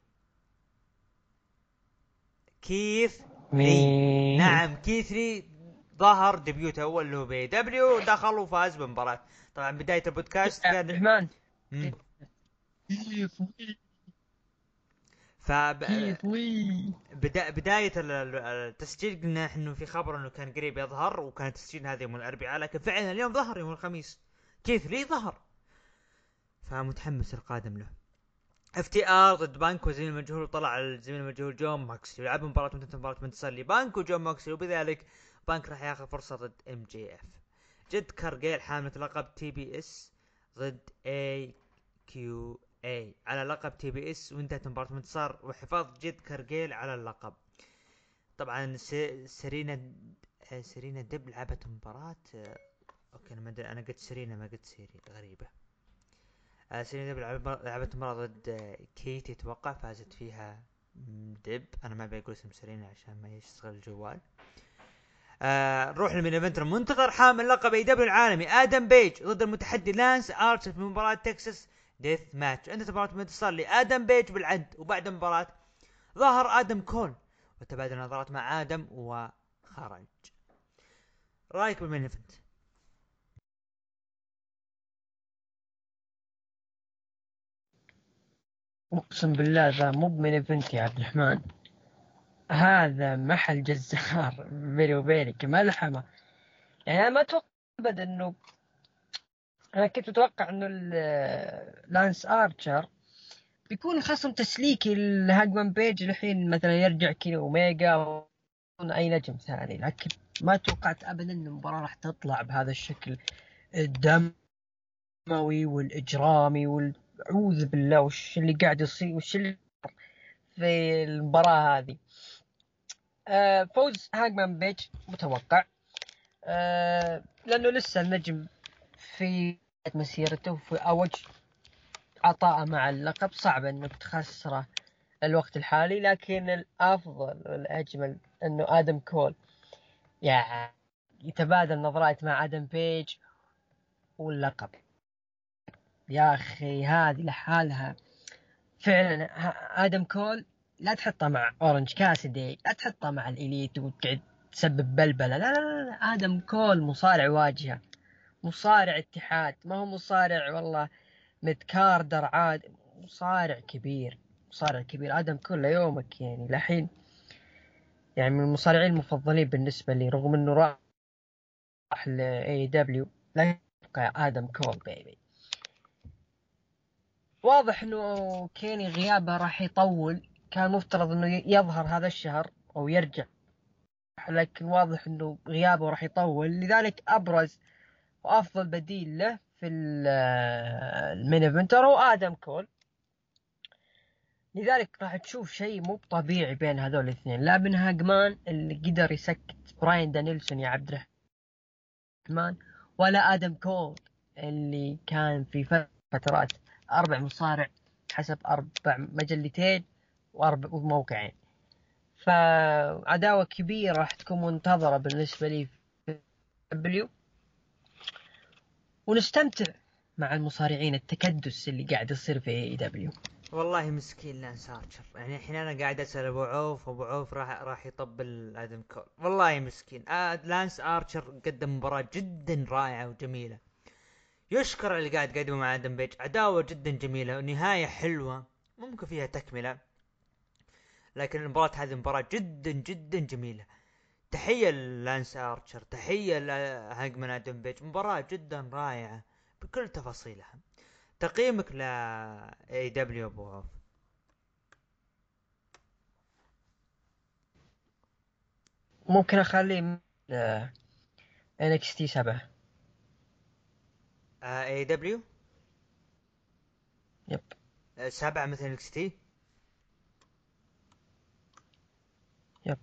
Speaker 1: كيث
Speaker 2: مين؟
Speaker 1: نعم كيث لي ظهر ديبيوت أول اللي هو بي دبليو دخل وفاز بالمباراة طبعا بداية البودكاست
Speaker 2: عبد
Speaker 1: كان فب...
Speaker 3: كيف وي
Speaker 1: بدا... بداية ال- ال- التسجيل قلنا إنه في خبر إنه كان قريب يظهر وكان التسجيل هذا يوم الأربعاء لكن فعلا اليوم ظهر يوم الخميس. كيث لي ظهر. فمتحمس القادم له. FTR ضد بانك وزميل المجهول طلع الزميل المجهول جون موكسلي يلعب مباراة وانتهت مباراة بانتصار لبانك وجون موكسلي وبذلك بانك راح ياخذ فرصة ضد MJF. جد كارجيل حاملة لقب TBS ضد AQA. على لقب TBS وانتهت مباراة بانتصار وحفاظ جد كارجيل على اللقب. طبعا. سيرينا سيرينا ديب لعبت مباراة آه، okay أنا ما أدري أنا قلت سيرينا ما قلت سيري غريبة. لعب- لعبت مباراة ضد كيتي أتوقع فازت فيها ديب. أنا ما أبي أقول اسم سيرينا عشان ما يشتغل الجوال. آه نروح لل main event المنتظر حامل لقب AEW العالمي آدم بيج ضد المتحدي لانس ارشر في مباراة Texas Death Match. انتهت مباراة بانتصار لآدم بيج بالعد وبعد المباراة ظهر آدم كول وتبادل نظرات مع آدم وخرج. رأيك بال main
Speaker 2: event أقسم بالله ذا مو main event يا عبد الرحمن. هذا محل جزار. بيني وبينك ملحمة يعني أنا ما أتوقع ابدا انه أنا كنت أتوقع إنه ال- لانس ارشر بيكون خصم تسليكي لهاجمان بيج الحين مثلا يرجع كذا أوميجا أو أي نجم ثاني. لكن ما توقعت ابدا ان المباراة راح تطلع بهذا الشكل. الدموي والإجرامي وال أعوذ بالله وش اللي قاعد يصير؟ وش اللي في المباراة هذه؟ آه، فوز هاجمان بيج متوقع. آه، لأنه لسه النجم في مسيرته في أوج عطاءه مع اللقب. صعب أنك تخسره الوقت الحالي لكن الأفضل والأجمل أنه آدم كول. يعني يتبادل نظرات مع آدم بيج واللقب. يا أخي هذه لحالها. فعلا آدم كول لا تحطه مع أورنج كاسدي لا تحطه مع ال Elite وتقعد تسبب بلبلة. لا لا لا, لا. آدم كول مصارع واجهة مصارع اتحاد. ما هو مصارع والله mid-carder عاد مصارع كبير مصارع كبير. آدم كول ليومك يعني لحين يعني من المصارعين المفضلين بالنسبة لي رغم إنه راح ل AEW لا يبقى آدم كول baby واضح إنه كيني غيابه راح يطول. كان مفترض إنه يظهر هذا الشهر أو يرجع. لكن واضح إنه غيابه راح يطول. لذلك أبرز وأفضل بديل له في ال- ال main eventer هو آدم كول. لذلك راح تشوف شيء مو طبيعي بين هذول الاثنين. لا بين هانجمان اللي قدر يسكت براين دانيلسون يا عبد الرحمن ولا آدم كول اللي كان في فترات أربع مصارع حسب أربع مجلتين وأربع وموقعين فعداوة كبيرة راح تكون منتظرة بالنسبة لي في AEW ونستمتع مع المصارعين التكدس اللي قاعد يصير في AEW
Speaker 1: والله مسكين لانس ارشر يعني الحين أنا قاعد أسأل أبو عوف أبو عوف راح راح يطبل آدم كول. والله مسكين. آه لانس آرشر قدم مباراة جدا رائعة وجميلة. يشكر اللي قاعد يقدمه مع آدم بيج عداوة جدا جميلة ونهايه حلوة ممكن فيها تكملة. لكن المباراة هذه مباراة جدا جدا جميلة. تحية للانس آرشر تحية لهانجمان آدم بيج مباراة جدا رائعة بكل تفاصيلها. تقييمك ل AEW ابو عوف
Speaker 2: ممكن اخليه NXT سبعة.
Speaker 1: اي دبليو
Speaker 2: يب
Speaker 1: سبعة مثل NXT
Speaker 2: yep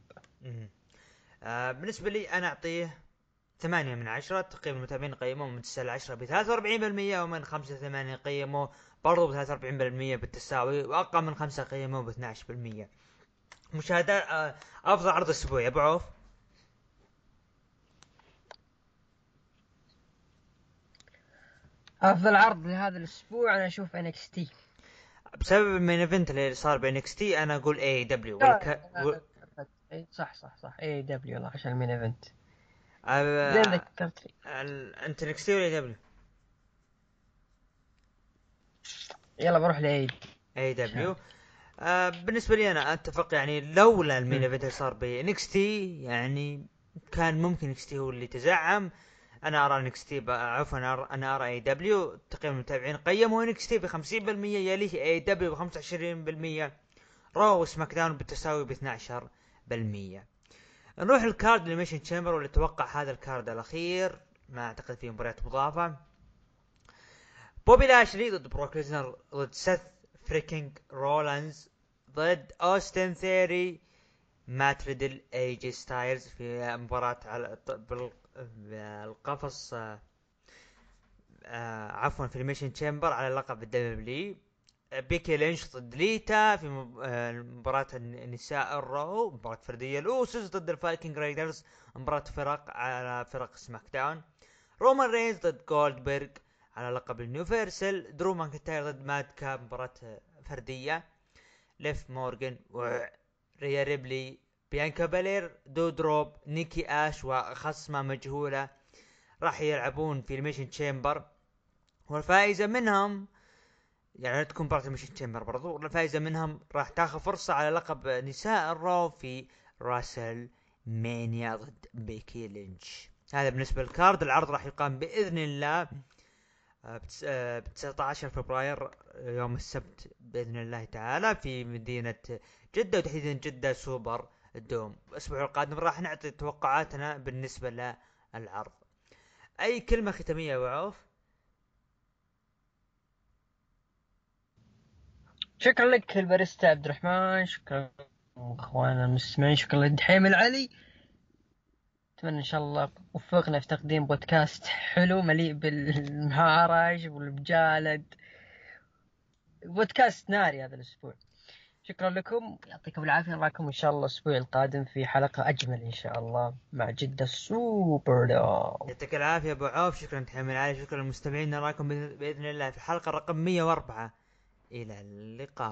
Speaker 1: آه بالنسبة لي أنا أعطيه ثمانية من عشرة تقييم المتابعين قيموه من تسعة لعشرة بثلاثة وأربعين بالمية ومن خمسة وثمانية قيموه برضو بثلاثة وأربعين بالمية بالتساوي وأقل من خمسة قيموه عشر بالمية. مشاهدات آه أفضل عرض اسبوعي أبو عوف.
Speaker 2: أفضل عرض لهذا الأسبوع أنا أشوف NXT
Speaker 1: بسبب ال main event اللي صار ب NXT أنا أقول AEW والك... وال...
Speaker 2: صح صح صح AEW الله عشان ال main event.
Speaker 1: آه،
Speaker 2: زين ذكرت
Speaker 1: أنت NXT ولا AEW؟
Speaker 2: يلا بروح لاي
Speaker 1: AEW آه بالنسبة لي أنا أتفق يعني لولا ال
Speaker 2: main.
Speaker 1: event اللي صار ب NXT يعني كان ممكن NXT هو اللي تزعم. أنا أرى NXT عفوا أنا ارى AEW تقييم المتابعين قيموا NXT ب 50% يليه AEW ب 25% Raw و SmackDown بالتساوي ب 12% نروح ال card لل Elimination Chamber واللي أتوقع هذا ال card الأخير. ما أعتقد فيه مباريات مضافة. بوبي لاشلي ضد بروك ليزنر ضد سيث فريكينج رولانز ضد اوستن ثيري مات ريدل اي جي ستايلز في مباراة على بالقفص آه، عفوا في ال Elimination Chamber على لقب ال WWE بيكي لينش ضد ليتا في آه، مباراة النساء ال Raw مباراة فردية الاوسوس ضد الفايكنج رايدرز مباراة فرق على فرق SmackDown رومان رينز ضد جولدبرغ على لقب ال Universal درو ماكنتاير ضد ماد كاب مباراة فردية. ليف مورغان وريا ريبلي بيانكا بالير دودروب نيكي آش وخصمة مجهولة راح يلعبون في ال Elimination Chamber. والفائزة منهم يعني تكون مباراة ال Elimination Chamber برضو والفائزة منهم راح تاخذ فرصة على لقب نساء ال Raw في Wrestle Mania ضد بيكي لينش. هذا بالنسبة لل card العرض راح يقام بإذن الله ب 19 فبراير آه، يوم السبت بإذن الله تعالى في مدينة جدة وتحديدا جدة سوبر. دوم الأسبوع القادم راح نعطي توقعاتنا بالنسبة للعرض. أي كلمة ختامية يا أبو عوف؟
Speaker 2: شكرا لك الباريستا عبد الرحمن. شكرا اخوانا المستمعين. شكرا للدحيم العلي. أتمنى إن شاء الله وفقنا في تقديم بودكاست حلو مليء بالمهارج والمجالد. بودكاست ناري هذا الأسبوع. شكرا لكم. يعطيكم العافية. نراكم إن شاء الله الأسبوع القادم في حلقة أجمل إن شاء الله مع جدة سوبر دوم
Speaker 1: يعطيك العافية أبو عوف. شكرا تحمل علي. شكرا للمستمعين. نراكم باذن الله في الحلقة رقم 104 إلى اللقاء.